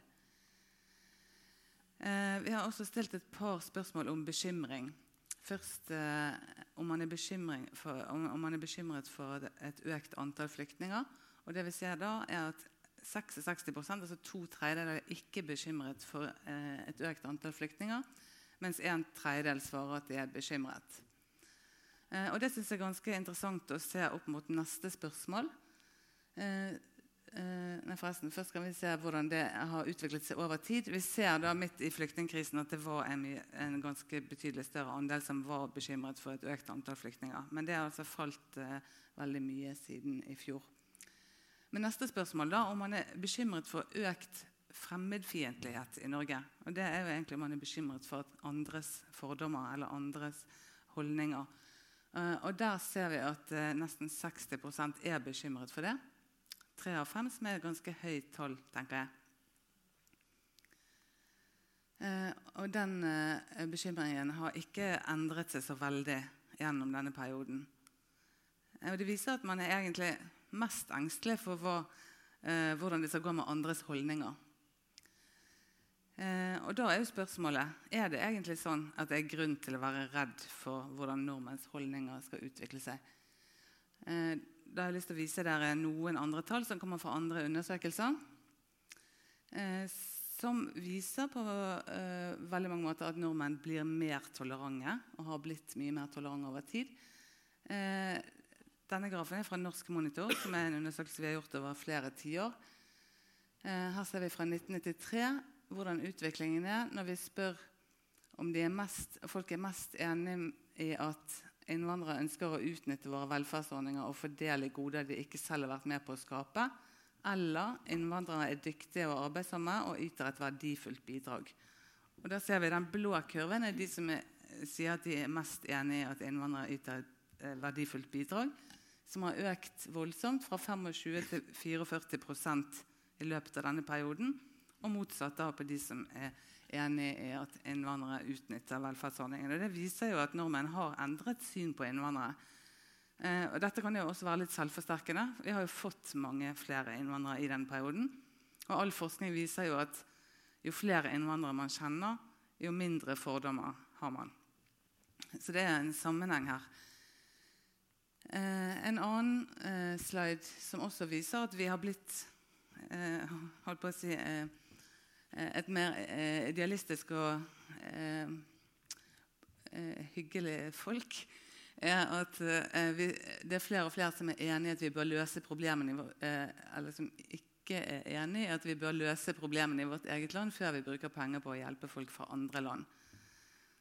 Eh, vi har også stilt et par spørsmål om bekymring. Først om man, for, om, man er bekymret for et økt antall flyktninger. Og det vi ser da er at 66% altså to tredjedeler, er ikke bekymret for eh, et økt antall flyktninger, mens en tredjedel svarer at de er bekymret. Eh, og Det synes jeg er ganske interessant å se opp mot neste spørsmål. Eh, nei, forresten, Først skal vi se hvordan det har utviklet seg over tid. Vi ser da midt i flyktningkrisen at det var en, en ganske betydelig større andel som var bekymret for et økt antall flyktninger. Men det har altså falt eh, veldig mye siden i fjor. Men neste spørsmål da, om man er bekymret for økt fremmedfiendtlighet i Norge. Og det er jo egentlig man er bekymret for andres fordommer eller andres holdninger. Uh, og der ser vi at uh, nesten 60% er bekymret for det. Tre av fem, som er et ganske høyt tall, tenker jeg. Uh, og den bekymringen har ikke endret seg så veldig gjennom denne perioden. og Det viser at man er egentlig mest engstelige for hva, eh, hvordan det skal gå med andres holdninger. Eh, og da er jo spørsmålet er det egentlig sånn at det er grunn til å være redd for hvordan nordmenns holdninger skal utvikle seg. Eh, da har jeg lyst til å vise dere noen andre tall som kommer fra andre undersøkelser. Eh, som viser på eh, veldig mange måter at nordmenn blir mer tolerante og har blitt mye mer tolerante over tid. Eh, denne grafen er fra Norsk Monitor, som er en undersøkelse vi har gjort over flere tiår. Eh, her ser vi fra 1993 hvordan utviklingen er når vi spør om er mest, folk er mest enig i at innvandrere ønsker å utnytte våre velferdsordninger og fordele goder de ikke selv har vært med på å skape, eller innvandrere er dyktige og arbeidsomme og yter et verdifullt bidrag. Og da ser vi Den blå kurven er de som er, sier at de er mest enig i at innvandrere yter et eh, verdifullt bidrag, som har økt voldsomt fra 25 til 44% i løpet av denne perioden. Og motsatt da på de som er enig i at innvandrere utnytter velferdsordningene. Det viser jo at nordmenn har endret syn på innvandrere. Eh, og dette kan jo også være litt selvforsterkende. Vi har jo fått mange flere innvandrere i den perioden. Og all forskning viser jo at jo flere innvandrere man kjenner, jo mindre fordommer har man. Så det er en sammenheng her. Eh, en annen eh, slide som også viser at vi har blitt eh, holdt på å si, et mer idealistisk og hyggelig folk er at vi, det er flere og flere som er enig i at vi bør løse problemene eller som ikke er enig i at vi bør løse problemene i vårt eget land før vi bruker penger på å hjelpe folk fra andre land.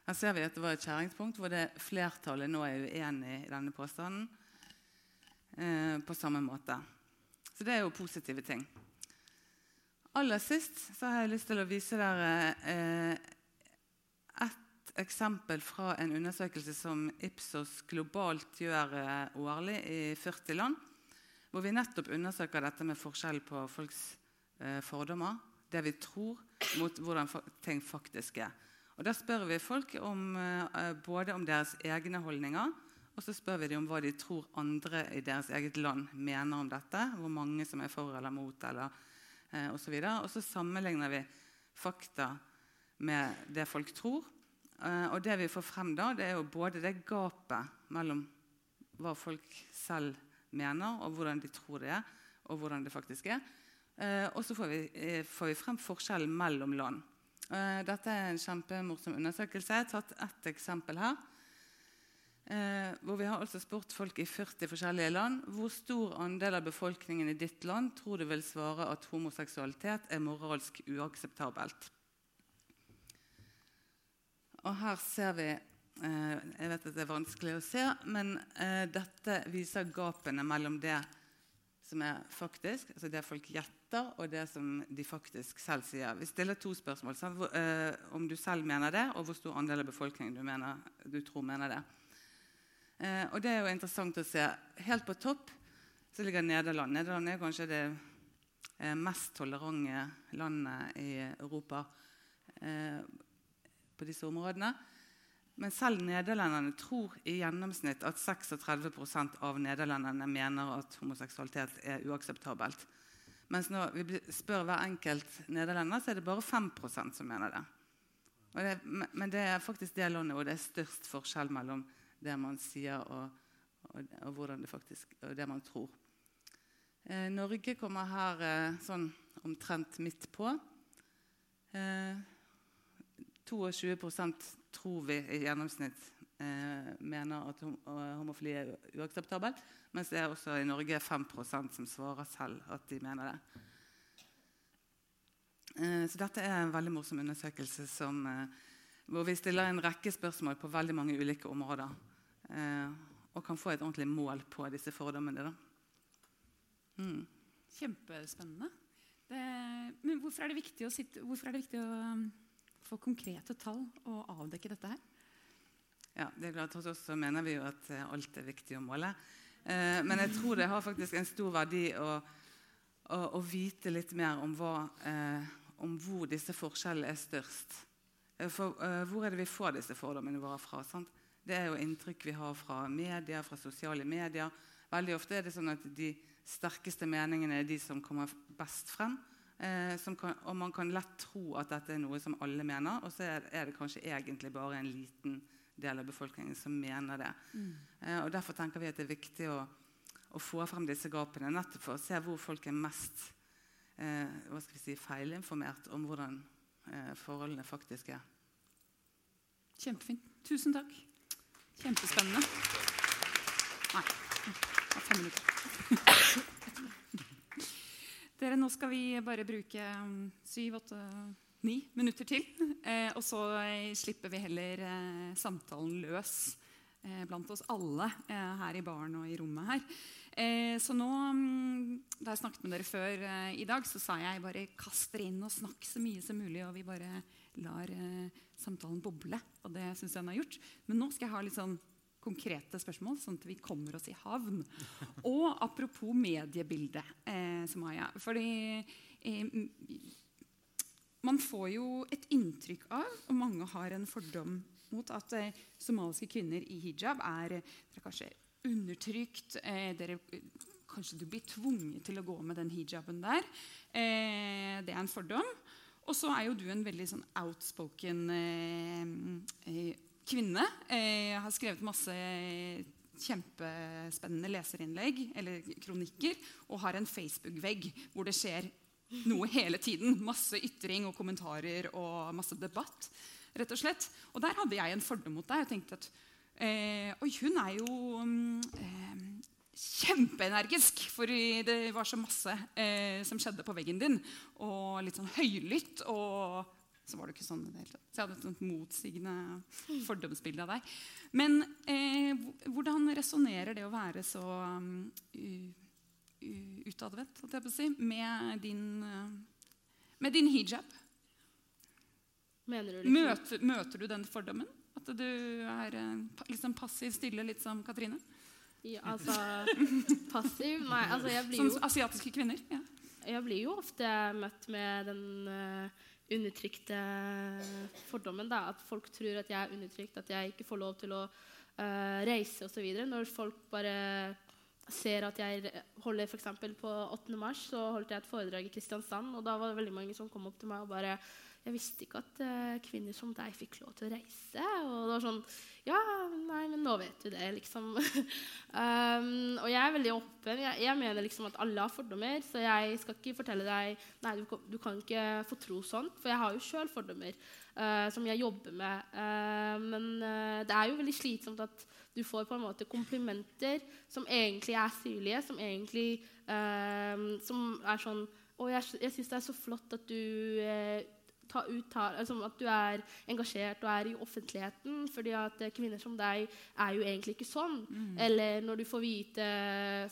Her ser vi at det var et skjæringspunkt hvor det flertallet nå er uenig i denne påstanden eh, på samme måte. Så det er jo positive ting. Aller sist så har jeg lyst til å vise dere eh, eksempel fra en undersøkelse som Ipsos globalt gjør eh, årlig i 40 land. Hvor vi nettopp undersøker dette med forskjell på folks eh, fordommer, det vi tror, mot hvordan ting faktisk er. Og Da spør vi folk om, eh, både om deres egne holdninger og så spør vi dem om hva de tror andre i deres eget land mener om dette. Hvor mange som er for eller mot, eller, eh, osv. Og, så sammenligner vi fakta med det folk tror, Eh, og det vi får frem da, det er jo både det gapet mellom hva folk selv mener, og hvordan de tror det er, og hvordan det faktisk er. Eh, og så får vi, eh, får vi frem forskjellen mellom land. Dette er en kjempemorsom undersøkelse. Jeg har tatt ett eksempel her. Eh, hvor vi har altså spurt folk i 40 forskjellige land hvor stor andel av befolkningen i ditt land tror du vil svare at homoseksualitet er moralsk uakseptabelt. Og her ser vi eh, Jeg vet at det er vanskelig å se, men eh, dette viser gapene mellom det som er faktisk, altså det folk gjetter, og det som de faktisk selv sier. Vi stiller to spørsmål. Så, uh, om du selv mener det, og hvor stor andel av befolkningen du, mener, du tror mener det. Uh, og det er jo interessant å se. Helt på topp så ligger Nederland. Nederland er kanskje det uh, mest tolerante landet i Europa. På disse områdene. Men selv nederlenderne tror i gjennomsnitt at 36% av nederlenderne mener at homoseksualitet er uakseptabelt. Mens når vi spør hver enkelt nederlender, så er det bare 5% som mener det. det. Men det er faktisk det landet hvor det er størst forskjell mellom det man sier, og, og, og det, faktisk, og det man tror. Eh, Norge kommer her eh, sånn omtrent midt på. Eh, 22 tror vi i gjennomsnitt eh, mener at homofili er uakseptabelt. Mens det er også i Norge 5% som svarer selv at de mener det. Eh, så dette er en veldig morsom undersøkelse som, eh, hvor vi stiller en rekke spørsmål på veldig mange ulike områder. Eh, og kan få et ordentlig mål på disse fordommene. Mm. Kjempespennende. Det, men hvorfor er det viktig å, sitte, hvorfor er det viktig å få konkrete tall og avdekke dette her? Ja, det er klart Hos oss så mener vi jo at eh, alt er viktig å måle. Eh, men jeg tror det har faktisk en stor verdi å, å, å vite litt mer om, hva, eh, om, hvor disse forskjellene er størst. Eh, for, eh, hvor er det vi får disse fordommene våre fra? Sant? Det er jo inntrykk vi har fra media, fra sosiale medier. Veldig ofte er det sånn at de sterkeste meningene er de som kommer best frem. Eh, som kan, og man kan lett tro at dette er noe som alle mener, og så er, det kanskje egentlig bare en liten del av befolkningen som mener det. Eh, og Derfor tenker vi at det er viktig å, å få frem disse gapene, nettopp for å se hvor folk er mest eh, hva skal vi si, feilinformert om hvordan eh, forholdene faktisk er. Kjempefint. Tusen takk. Kjempespennende. Nei, det var fem minutter. Dere, nå skal vi bare bruke um, syv, åtte, ni minutter til. Eh, og så eh, slipper vi heller eh, samtalen løs blant oss alle her i baren og i rommet her. Så nå, mm, Da jeg snakket med dere før i dag, så sa jeg bare kast dere inn og snakk så mye som mulig. Og vi bare lar samtalen boble. Og det syns jeg den har gjort. Men nå skal jeg ha litt sånn konkrete spørsmål, sånn at vi kommer oss i havn. Og apropos mediebildet, eh, Samaya. Fordi eh, man får jo et inntrykk av, og mange har en fordom mot, at eh, somaliske kvinner i hijab er, er kanskje undertrykt. Eh, dere, kanskje du blir tvunget til å gå med den hijaben der. Eh, det er en fordom. Og så er jo du en veldig sånn outspoken eh, eh, kvinne. Eh, Jeg har skrevet masse kjempespennende leserinnlegg eller kronikker og har en Facebook-vegg hvor det skjer noe hele tiden. Masse ytring og kommentarer og masse debatt. rett Og slett. Og der hadde jeg en fordom mot deg. Jeg tenkte at eh, Oi, hun er jo eh, kjempeenergisk. For det var så masse eh, som skjedde på veggen din. Og litt sånn høylytt. Og så var du ikke sånn i det hele tatt. Så jeg hadde et sånt motsigende fordomsbilde av deg. Men eh, hvordan resonnerer det å være så um, utadvendt, holdt jeg på å si, med din, uh, med din hijab? Mener du liksom Møter, møter du den fordommen? At du er litt sånn passiv stille, litt som Katrine? ja, altså, Passiv? Nei, altså jeg blir Som asiatiske kvinner? Ja. Jeg blir jo ofte møtt med den eh, undertrykte fordommen. Da, at folk tror at jeg er undertrykt, at jeg ikke får lov til å uh, reise osv. Når folk bare ser at jeg holder f.eks. på 8. mars så holdt jeg et foredrag i Kristiansand, og da var det veldig mange som kom opp til meg og bare jeg visste ikke at uh, kvinner som deg fikk lov til å reise. Og det var sånn Ja, nei, men nå vet du det, liksom. (laughs) um, og jeg er veldig åpen. Jeg, jeg mener liksom at alle har fordommer, så jeg skal ikke fortelle deg Nei, du, du kan ikke få tro sånt, for jeg har jo sjøl fordommer uh, som jeg jobber med. Uh, men det er jo veldig slitsomt at du får på en måte komplimenter som egentlig er syrlige, som egentlig Som er sånn Å, jeg, jeg syns det er så flott at du ta uttal, altså at du er engasjert og er i offentligheten. fordi at eh, kvinner som deg er jo egentlig ikke sånn. Eller når du får vite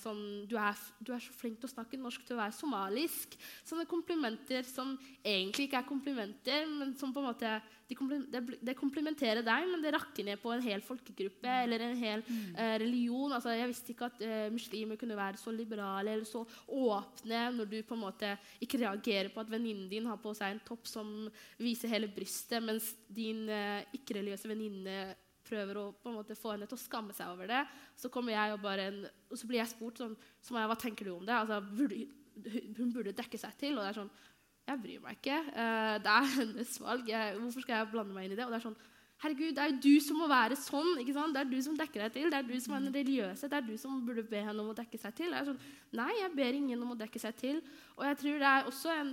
sånn du er, du er så flink til å snakke norsk til å være somalisk. Sånne komplimenter som egentlig ikke er komplimenter, men som på en måte det, komplementerer deg, men det rakker ned på en hel folkegruppe eller en hel eh, religion. Altså, jeg visste ikke at eh, muslimer kunne være så liberale eller så åpne når du på en måte ikke reagerer på at venninnen din har på seg en topp som viser hele brystet, mens din eh, ikke-religiøse venninne prøver å på en måte få henne til å skamme seg over det. Så kommer jeg og bare en, og så blir jeg spurt sånn så jeg, Hva tenker du om det? Altså, burde, hun burde dekke seg til. Og det er sånn Jeg bryr meg ikke. Eh, det er (laughs) hennes valg. Hvorfor skal jeg blande meg inn i det? Og det er sånn Herregud, det er jo du som må være sånn. ikke sant? Det er du som dekker deg til. Det er du som er den religiøse. Det er du som burde be henne om å dekke seg til. Det er sånn, Nei, jeg ber ingen om å dekke seg til. Og jeg tror det er også en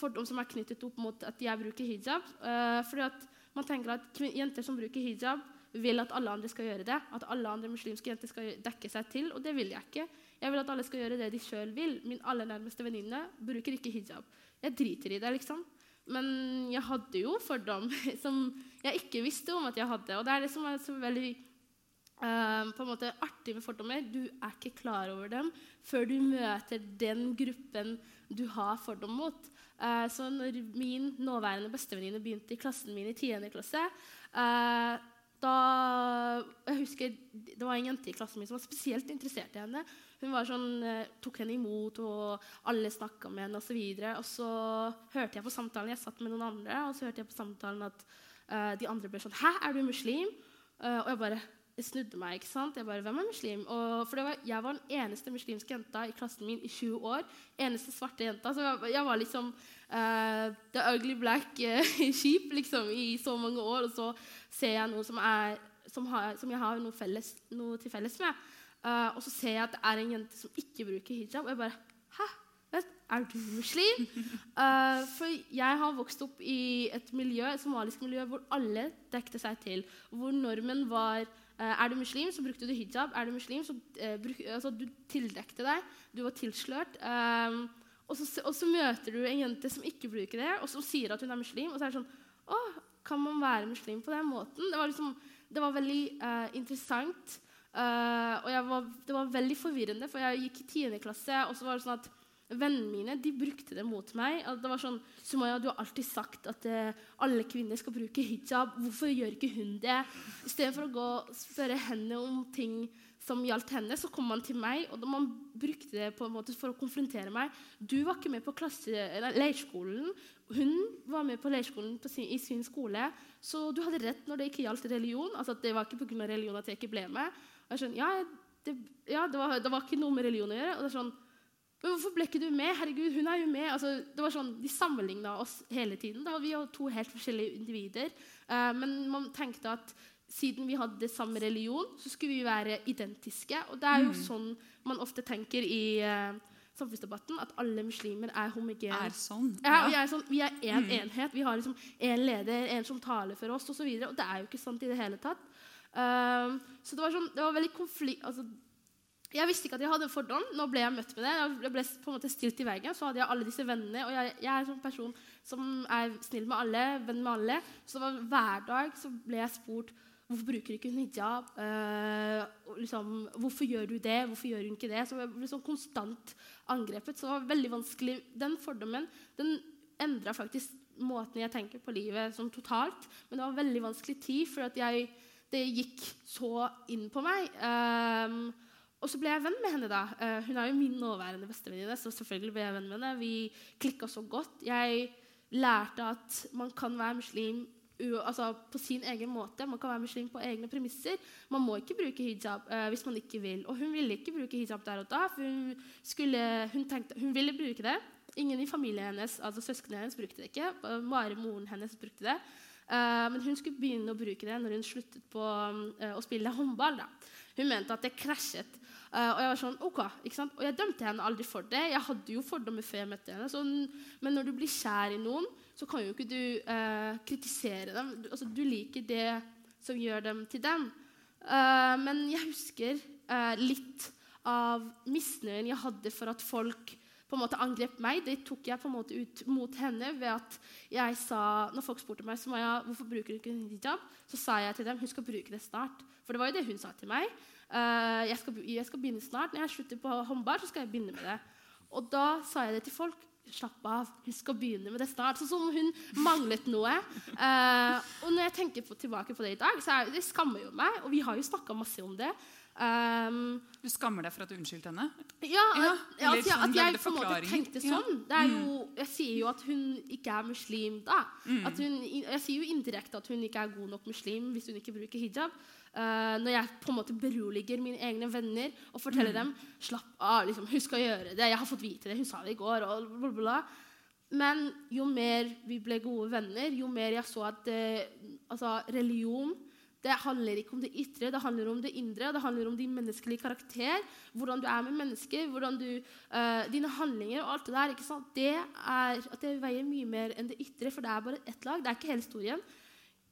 fordom som er knyttet opp mot at jeg bruker hijab. Uh, fordi at man tenker at jenter som bruker hijab, vil at alle andre skal gjøre det. At alle andre muslimske jenter skal dekke seg til. Og det vil jeg ikke. Jeg vil at alle skal gjøre det de sjøl vil. Min aller nærmeste venninne bruker ikke hijab. Jeg driter i det, liksom. Men jeg hadde jo fordom (laughs) som jeg ikke visste om at jeg hadde. Og det er det som er så veldig Uh, på en måte artig med fordommer. Du er ikke klar over dem før du møter den gruppen du har fordom mot. Uh, så når min nåværende bestevenninne begynte i klassen min i 10. klasse uh, da, jeg husker Det var en jente i klassen min som var spesielt interessert i henne. Hun sånn, eh, tok henne imot, og alle snakka med henne osv. Og, og så hørte jeg på samtalen Jeg satt med noen andre, og så hørte jeg på samtalen at uh, de andre ble sånn Hæ, er du muslim? Uh, og jeg bare jeg snudde meg. ikke sant? Jeg bare, Hvem er muslim? Og, for var, Jeg var den eneste muslimske jenta i klassen min i 20 år. Eneste svarte jenta. Så jeg, jeg var liksom uh, the ugly black (laughs) sheep liksom, i så mange år. Og så ser jeg noe som, er, som, har, som jeg har noe, felles, noe til felles med. Uh, og så ser jeg at det er en jente som ikke bruker hijab. Og jeg bare Hæ? Er du muslim? Uh, (laughs) for jeg har vokst opp i et miljø, et somalisk miljø hvor alle dekte seg til. Hvor normen var uh, Er du muslim, så brukte du hijab. Er du muslim, så bruk, altså, du tildekte deg. Du var tilslørt. Og, så, og, så, møter du en jente som ikke bruker det, og som sier at hun er muslim. Og så er det sånn Å, kan man være muslim på den måten? Det var, liksom, det var veldig interessant. Og var, det var veldig forvirrende, for jeg gikk i 10. klasse, og så var det sånn at Vennene mine de brukte det mot meg. Det var sånn, Sumaya, du har alltid sagt at uh, alle kvinner skal bruke hijab. Hvorfor gjør ikke hun det? I stedet for å gå og spørre henne om ting som gjaldt henne, så kom man til meg, og man brukte det på en måte for å konfrontere meg. Du var ikke med på leirskolen. Hun var med på leirskolen på sin, i sin skole. Så du hadde rett når det ikke gjaldt religion. altså Det var ikke pga. religion at jeg ikke ble med. Og jeg skjønner, ja, det, ja det, var, det var ikke noe med religion å gjøre. og det er sånn, men hvorfor ble ikke du med? Herregud, hun er jo med. Altså, det var sånn, De sammenligna oss hele tiden. Da vi var to helt forskjellige individer. Uh, men man tenkte at siden vi hadde samme religion, så skulle vi være identiske. Og det er jo mm. sånn man ofte tenker i uh, samfunnsdebatten, at alle muslimer er homogene. Er sånn. Ja. Ja, er sånn, vi er én en mm. enhet. Vi har liksom én leder, en som taler for oss, osv. Og, så og det er jo ikke sant i det hele tatt. Uh, så det var, sånn, det var veldig konflikt altså, jeg visste ikke at jeg hadde en fordom. Nå ble jeg møtt med det. Jeg ble på en måte stilt i veggen. Så hadde jeg alle disse vennene. Og jeg, jeg er en sånn person som er snill med alle, venn med alle. Så hver dag så ble jeg spurt hvorfor bruker du ikke hijab. Uh, liksom, hvorfor gjør du det? Hvorfor gjør hun ikke det? Så jeg ble sånn konstant angrepet. Så det var veldig vanskelig. Den fordommen den endra faktisk måten jeg tenker på livet sånn totalt. Men det var veldig vanskelig tid, for at jeg, det gikk så inn på meg. Um, og så ble jeg venn med henne. da. Uh, hun er jo min nåværende bestevenninne. så selvfølgelig ble jeg venn med henne. Vi klikka så godt. Jeg lærte at man kan være muslim altså på sin egen måte. Man kan være muslim på egne premisser. Man må ikke bruke hijab uh, hvis man ikke vil. Og hun ville ikke bruke hijab der og da. for Hun, skulle, hun, tenkte, hun ville bruke det. Ingen i familien hennes, altså søsknene hennes brukte det ikke. Bare moren hennes brukte det. Uh, men hun skulle begynne å bruke det når hun sluttet på uh, å spille håndball. da. Hun mente at det krasjet Uh, og jeg var sånn, ok, ikke sant? Og jeg dømte henne aldri for det. Jeg hadde jo fordommer før jeg møtte henne. Så, men når du blir kjær i noen, så kan jo ikke du uh, kritisere dem. Du, altså, du liker det som gjør dem til dem. Uh, men jeg husker litt av misnøyen jeg hadde for at folk på en måte angrep meg. Det tok jeg på en måte ut mot henne ved at jeg sa Når folk spurte meg så hvorfor bruker du ikke hijab, så sa jeg til dem hun skal bruke det snart. For det var jo det hun sa til meg. Uh, jeg, skal, jeg, skal, begynne snart. Når jeg slutter på håndball, så skal jeg begynne med det. Og da sa jeg det til folk. Slapp av, hun skal begynne med det snart. Sånn som hun manglet noe. Uh, og når jeg tenker på, tilbake på det i dag, så er, det skammer jo meg. Og vi har jo snakka masse om det. Um, du skammer deg for at du unnskyldte henne? Ja, ja at, sånn, at, jeg på en måte tenkte sånn. Ja. Jo, mm. jeg sier jo at hun ikke er muslim da. Mm. Hun, jeg sier jo indirekte at hun ikke er god nok muslim hvis hun ikke bruker hijab. Uh, når jeg på en måte beroliger mine egne venner og forteller mm. dem slapp av, liksom, hun skal gjøre det, jeg har fått vite det, hun sa det i går. og bla, bla. Men jo mer vi ble gode venner, jo mer jeg så at uh, altså, religion det handler ikke om det ytre, det handler om det indre. Det handler om din menneskelige karakter, hvordan du er med mennesker, du, uh, dine handlinger og alt det der. Det, er, det veier mye mer enn det ytre, for det er bare ett lag. Det er ikke hele historien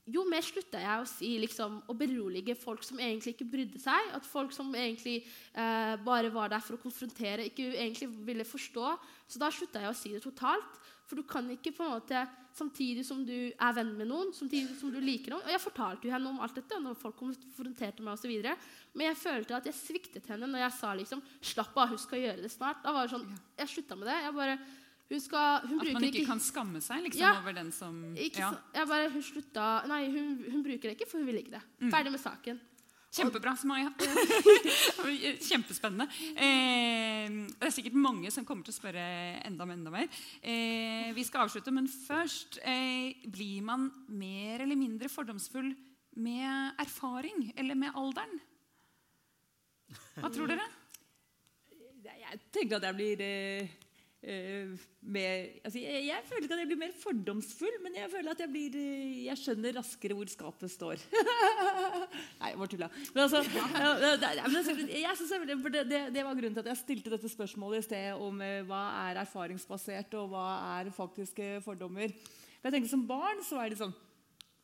jo mer slutta jeg å si liksom, å berolige folk som egentlig ikke brydde seg. At folk som egentlig eh, bare var der for å konfrontere, ikke egentlig ville forstå. Så da slutta jeg å si det totalt. For du kan ikke på en måte, samtidig som du er venn med noen, samtidig som du liker noen Og jeg fortalte jo henne om alt dette når folk konfronterte meg osv. Men jeg følte at jeg sviktet henne når jeg sa liksom, 'slapp av, hun skal gjøre det snart'. Da var det sånn, Jeg slutta med det. jeg bare hun skal, hun At man ikke, ikke, kan skamme seg liksom, ja, over den som ja. Jeg bare, Hun slutta Nei, hun, hun, bruker det ikke, for hun vil ikke det. Mm. Ferdig med saken. Kjempebra, Maja. (laughs) Kjempespennende. Eh, det er sikkert mange som kommer til å spørre enda, enda mer. Eh, vi skal avslutte, men først eh, Blir man mer eller mindre fordomsfull med erfaring eller med alderen? Hva tror dere? Jeg tenker at jeg blir eh, mer altså jeg, jeg føler ikke at jeg blir mer fordomsfull, men jeg føler at jeg blir eh, Jeg skjønner raskere hvor skapet står. (laughs) Nei, jeg bare tulla. Men altså, men altså, jeg synes jeg, det, det, var grunnen til at jeg stilte dette spørsmålet i sted om eh, hva er erfaringsbasert, og hva er faktiske fordommer. For jeg tenker Som barn så er det sånn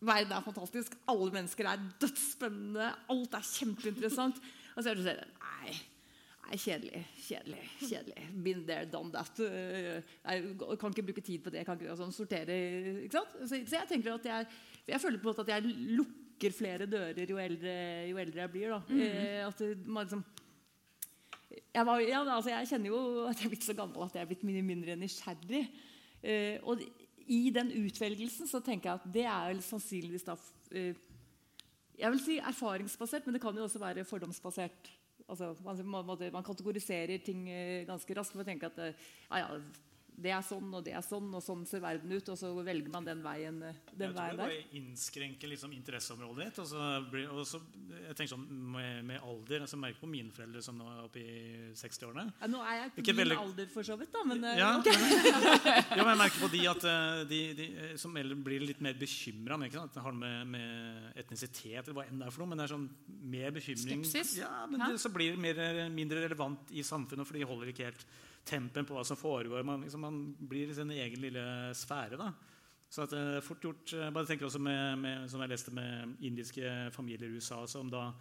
Verden er fantastisk. Alle mennesker er dødsspennende. Alt er kjempeinteressant. Og så er det sånn Nei. Nei, kjedelig, kjedelig, kjedelig. Been there, done that. Uh, Jeg kan ikke bruke tid på det. Jeg kan ikke altså, sortere, ikke sant? Så, så jeg tenker at jeg, jeg føler på en måte at jeg lukker flere dører jo eldre, jo eldre jeg blir. Da. Eh, at man liksom jeg, var, ja, altså jeg kjenner jo at jeg er blitt så gammel at jeg er blitt mye mindre nysgjerrig. Eh, og i den utvelgelsen så tenker jeg at det er vel sannsynligvis da eh, Jeg vil si erfaringsbasert, men det kan jo også være fordomsbasert. Altså, man, man, kategoriserer ting eh, ganske raskt. Man tenker at eh, ja, ja, det er sånn, og det er sånn, og sånn ser verden ut. Og så velger man den veien, eh, den jeg tror veien jeg der. bare innskrenker liksom interesseområdet ditt. Og så blir, og så, jeg tenker sånn med, med alder altså Jeg på mine foreldre som nå er oppe i 60-årene. Ja, nå er jeg Ikke min veldig- alder, for så vidt, da, men eh, Ja, ok. (laughs) ja, men jeg merker på de at eh, de, de som blir litt mer bekymra. Det har med, med etnisitet eller hva enn det er for noe, men det er sånn mer bekymring. Skepsis? Ja, men det, så blir det mer, mindre relevant i samfunnet, for de holder ikke helt tempen på hva som foregår. Man, liksom, man blir i sin egen lille sfære. da. Så at det er fort gjort, eh, bare tenker også med, med, Som jeg leste med indiske familier i USA, som da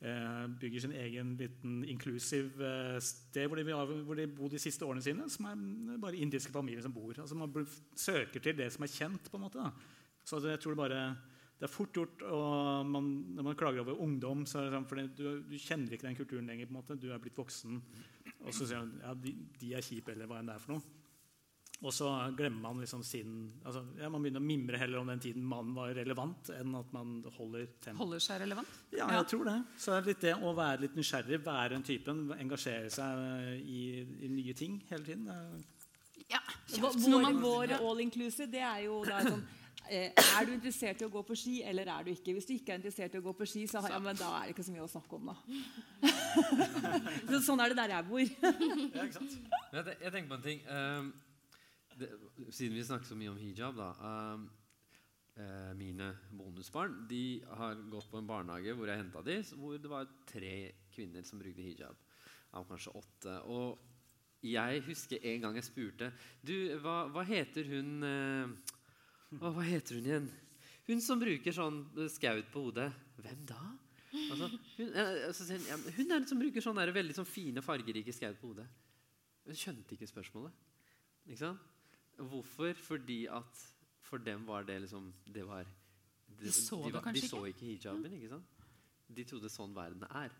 eh, bygger sin egen liten inklusiv eh, sted hvor de, hvor de bor de siste årene sine, som er bare indiske familier som bor. Altså Man søker til det som er kjent. på en måte da. Så jeg tror det bare det er fort gjort og man, Når man klager over ungdom, så er det sånn, for du, du kjenner ikke den kulturen lenger. på en måte, Du er blitt voksen. Og så sier man ja, de, de er kjipe, eller hva enn det er for noe. Og så glemmer man liksom sin altså, ja, Man begynner å mimre heller om den tiden man var relevant, enn at man holder tempo. Holder seg relevant? Ja, jeg tror det. Så det er litt det å være litt nysgjerrig, være den typen, engasjere seg i, i nye ting hele tiden. Ja. Så når man- går all inclusive, det er jo da sånn eh, Er du interessert i å gå på ski, eller er du ikke? Hvis du ikke er interessert i å gå på ski, så har, ja, men da er det ikke så mye å snakke om, da. (laughs) så, sånn er det der jeg bor. Ja, ikke sant? (laughs) Jeg, jeg tenker på en ting. Um, det, siden vi snakker så mye om hijab, da. Um, eh, mine bonusbarn de har gått på en barnehage hvor jeg henta dem, hvor det var tre kvinner som brukte hijab. Av kanskje åtte. Og jeg husker en gang jeg spurte Du, hva, hva heter hun eh, å, Hva heter hun igjen? Hun som bruker sånn eh, skaut på hodet. Hvem da? Altså, hun, altså, hun, er den som bruker sånne veldig sånn fine, fargerike skaut på hodet. Hun skjønte ikke spørsmålet. Ikke sant? Hvorfor? Fordi at for dem var det liksom Det var De så det var, kanskje de så ikke hijaben. ikke sant? De trodde sånn verden er.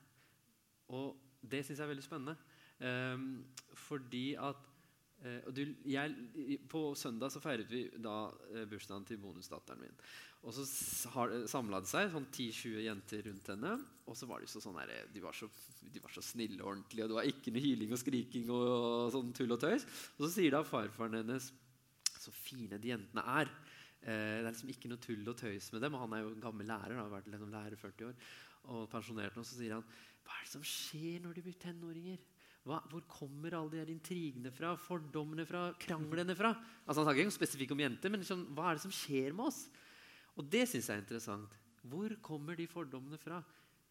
Og det syns jeg er veldig spennende. Um, fordi at eh, du, jeg, På søndag så feiret vi da eh, bursdagen til bonusdatteren min. Og så s- samla det seg sånn 10-20 jenter rundt henne. Og så var de så sånn her, de var så, de var så snille og ordentlige, og det var ikke noe hyling og skriking og, og sånn tull og tøys. Og så sier da farfaren hennes så fine de jentene er. Eh, det er liksom ikke noe tull og tøys med dem. Og han er jo en gammel lærer, har vært liksom lærer 40 år og pensjonert nå. Så sier han hva er det som skjer når de blir tenåringer? Hva, hvor kommer alle de her intrigene fra? Fordommene fra? Kranglene fra? Altså Han snakker ikke spesifikt om jenter, men liksom, hva er det som skjer med oss? Og det syns jeg er interessant. Hvor kommer de fordommene fra?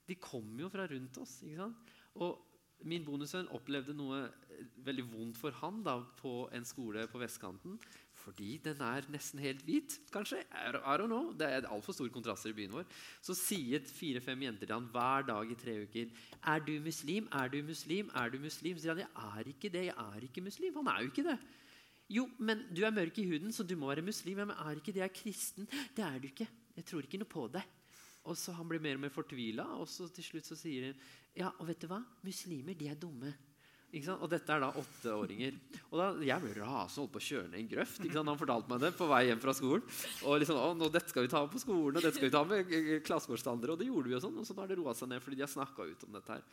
De kommer jo fra rundt oss. ikke sant? Og min bonussønn opplevde noe eh, veldig vondt for han da, på en skole på vestkanten. Fordi den er nesten helt hvit, kanskje. I don't- know. Det er altfor store kontraster i byen vår. Så sier fire-fem jenter til han hver dag i tre uker Er du muslim? Er du muslim? Er du muslim? Så sier han jeg er ikke det. Jeg er ikke muslim. Han er jo ikke det. Jo, men du er mørk i huden, så du må være muslim. Ja, men er ikke det jeg er kristen? Det er du ikke. Jeg tror ikke noe på det. Og så Han blir mer og mer fortvila, og så til slutt så sier han ja, og vet du hva? Muslimer, de er dumme. Og dette er da åtteåringer. Og da, Jeg ble rasende holdt på å kjøre ned en grøft. Han fortalte meg det på vei hjem fra skolen. Og liksom, å, nå, dette skal vi ta på skolen, og dette skal vi ta med eh. Og det gjorde vi, og sånn, og så har det roa seg ned fordi de har snakka ut om dette her.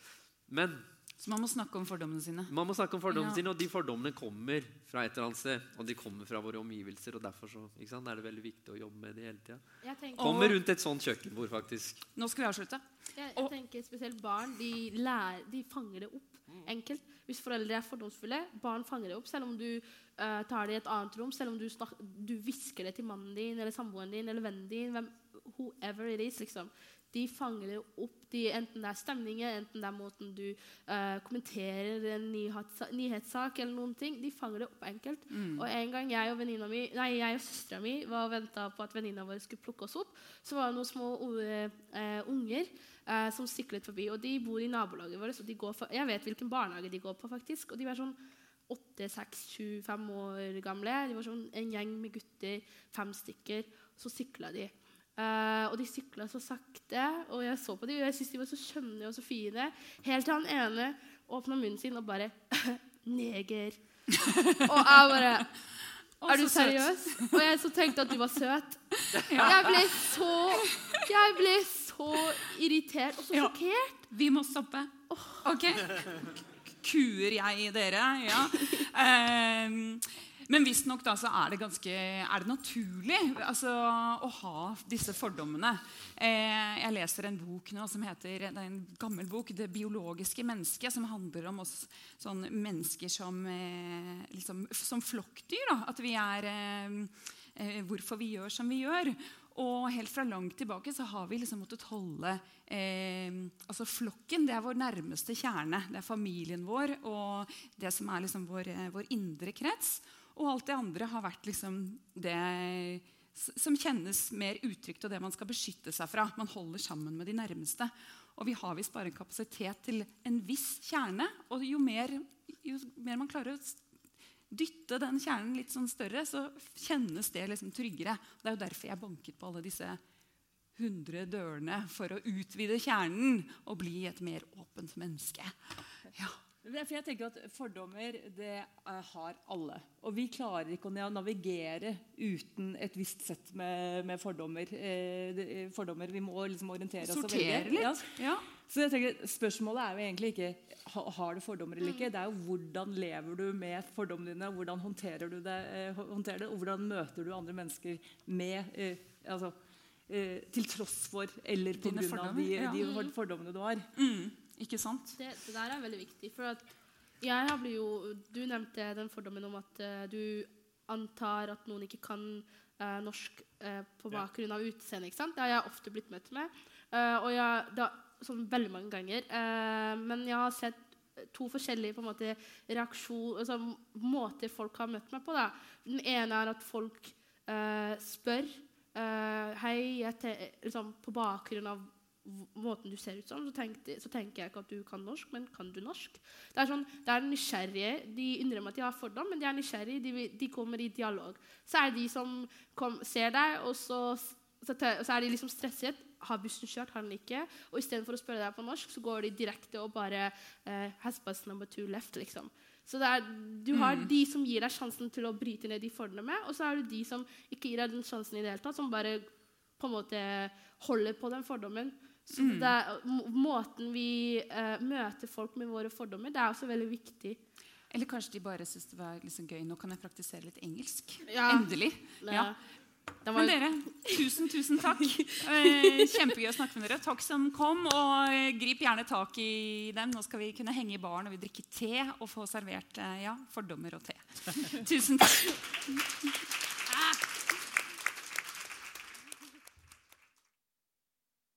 Men Så man må snakke om fordommene sine. Man må snakke om fordommene Ja. sine, og de fordommene kommer fra et eller annet sted. Og de kommer fra våre omgivelser, og derfor så, ikke sant, er det veldig viktig å jobbe med det hele tida. Kommer rundt et sånt kjøkkenbord, faktisk. Nå skal vi avslutte. jeg, jeg tenker spesielt barn. De, lærer, de fanger det opp enkelt. Hvis foreldre er fordomsfulle, barn fanger det opp. Selv om du uh, tar det i et annet rom, selv om du, snak, du hvisker det til mannen din eller samboeren din eller vennen din, hvem, whoever it is, liksom. De fanger det opp. De, enten det er stemninger, enten det er måten du uh, kommenterer en nyhetssak, nyhetssak eller noen ting. De fanger det opp enkelt. Og en gang jeg og mi, nei, jeg og søstera mi var og venta på at venninna vår skulle plukke oss opp, så var det noen små uh, unger uh, som syklet forbi. Og de bor i nabolaget vårt, så de går for, jeg vet hvilken barnehage de går på, faktisk. Og de var sånn åtte, seks, sju, fem år gamle. De var sånn en gjeng med gutter, fem stykker. Så sykla de. Eh, og de sykla så sakte, og jeg så på dem, og jeg syntes de var så skjønne og så fine. Helt til han ene åpna munnen sin og bare (laughs) Neger. og jeg bare Er du seriøs? Og jeg så tenkte at du var søt. Jeg ble så Jeg ble så irritert og så Ja. sjokkert. Vi må stoppe. Ok? Kuer jeg dere? Ja. (laughs) Ehm, men visstnok er det ganske er det naturlig altså, å ha disse fordommene. Eh, jeg leser en bok nå som heter det er en gammel bok, 'Det biologiske mennesket', som handler om oss sånn mennesker som, eh, liksom, som flokkdyr. Da. At vi er eh, eh, Hvorfor vi gjør som vi gjør. Og helt fra langt tilbake så har vi liksom måttet holde eh, altså Flokken det er vår nærmeste kjerne. Det er familien vår og det som er liksom vår, eh, vår indre krets. Og alt det andre har vært liksom det som kjennes mer utrygt, og det man skal beskytte seg fra. Man holder sammen med de nærmeste. Og vi har visst bare en kapasitet til en viss kjerne. Og jo mer, jo mer man klarer å dytte den kjernen litt sånn større, så kjennes det liksom tryggere. Det er jo derfor jeg banket på alle disse hundre dørene for å utvide kjernen og bli et mer åpent menneske. Ja. For jeg tenker at Fordommer det eh, har alle. Og vi klarer ikke å navigere uten et visst sett med, med fordommer. Eh, eh, fordommer. Vi må liksom orientere oss Sortere litt. Ja. Ja. Så jeg tenker, Spørsmålet er jo egentlig ikke ha, har du fordommer eller ikke. Det er jo hvordan lever du med fordommene dine. Hvordan håndterer du det, eh, håndterer det og hvordan møter du andre mennesker med eh, altså, Til tross for eller pga. de, ja. de fordommene du har. Mm, ikke sant? Det, det der er veldig viktig. For at jeg har blitt jo Du nevnte den fordommen om at uh, du antar at noen ikke kan uh, norsk uh, på bakgrunn av utseende. ikke sant? Det har jeg ofte blitt møtt med. Og jeg, da, sånn veldig mange ganger. Men jeg har sett to forskjellige på en måte, reaksjon, altså, måter folk har møtt meg på. Da. Den ene er at folk spør Hei, jeg liksom, på bakgrunn av måten du ser ut som, så, tenkte, så tenker jeg ikke at du kan norsk, men kan du norsk? Det er sånn, det er nysgjerrige. De innrømmer at de har fordom, men de er nysgjerrige. De, de kommer i dialog. Så er det de som kom, ser deg, og så, så, så er de liksom stresset. Har bussen kjørt? Har den ikke? Og istedenfor å spørre deg på norsk, så går de direkte og bare eh, Has bus number two left, liksom. Så er, du har de som gir deg sjansen til å bryte ned de fordommene, og så er det de som ikke gir deg den sjansen i det hele tatt, som bare på en måte holder på den fordommen. Så det er, måten vi eh, møter folk med våre fordommer, det er også veldig viktig. Eller kanskje de bare syns det var liksom gøy. Nå kan jeg praktisere litt engelsk. Ja. Endelig. Ja. Var... Men dere, tusen, tusen takk. (laughs) Eh, Kjempegøy å snakke med dere. Takk som kom. Og eh, grip gjerne tak i dem. Nå skal vi kunne henge i baren og vi drikke te og få servert eh, ja, fordommer og te. Tusen takk.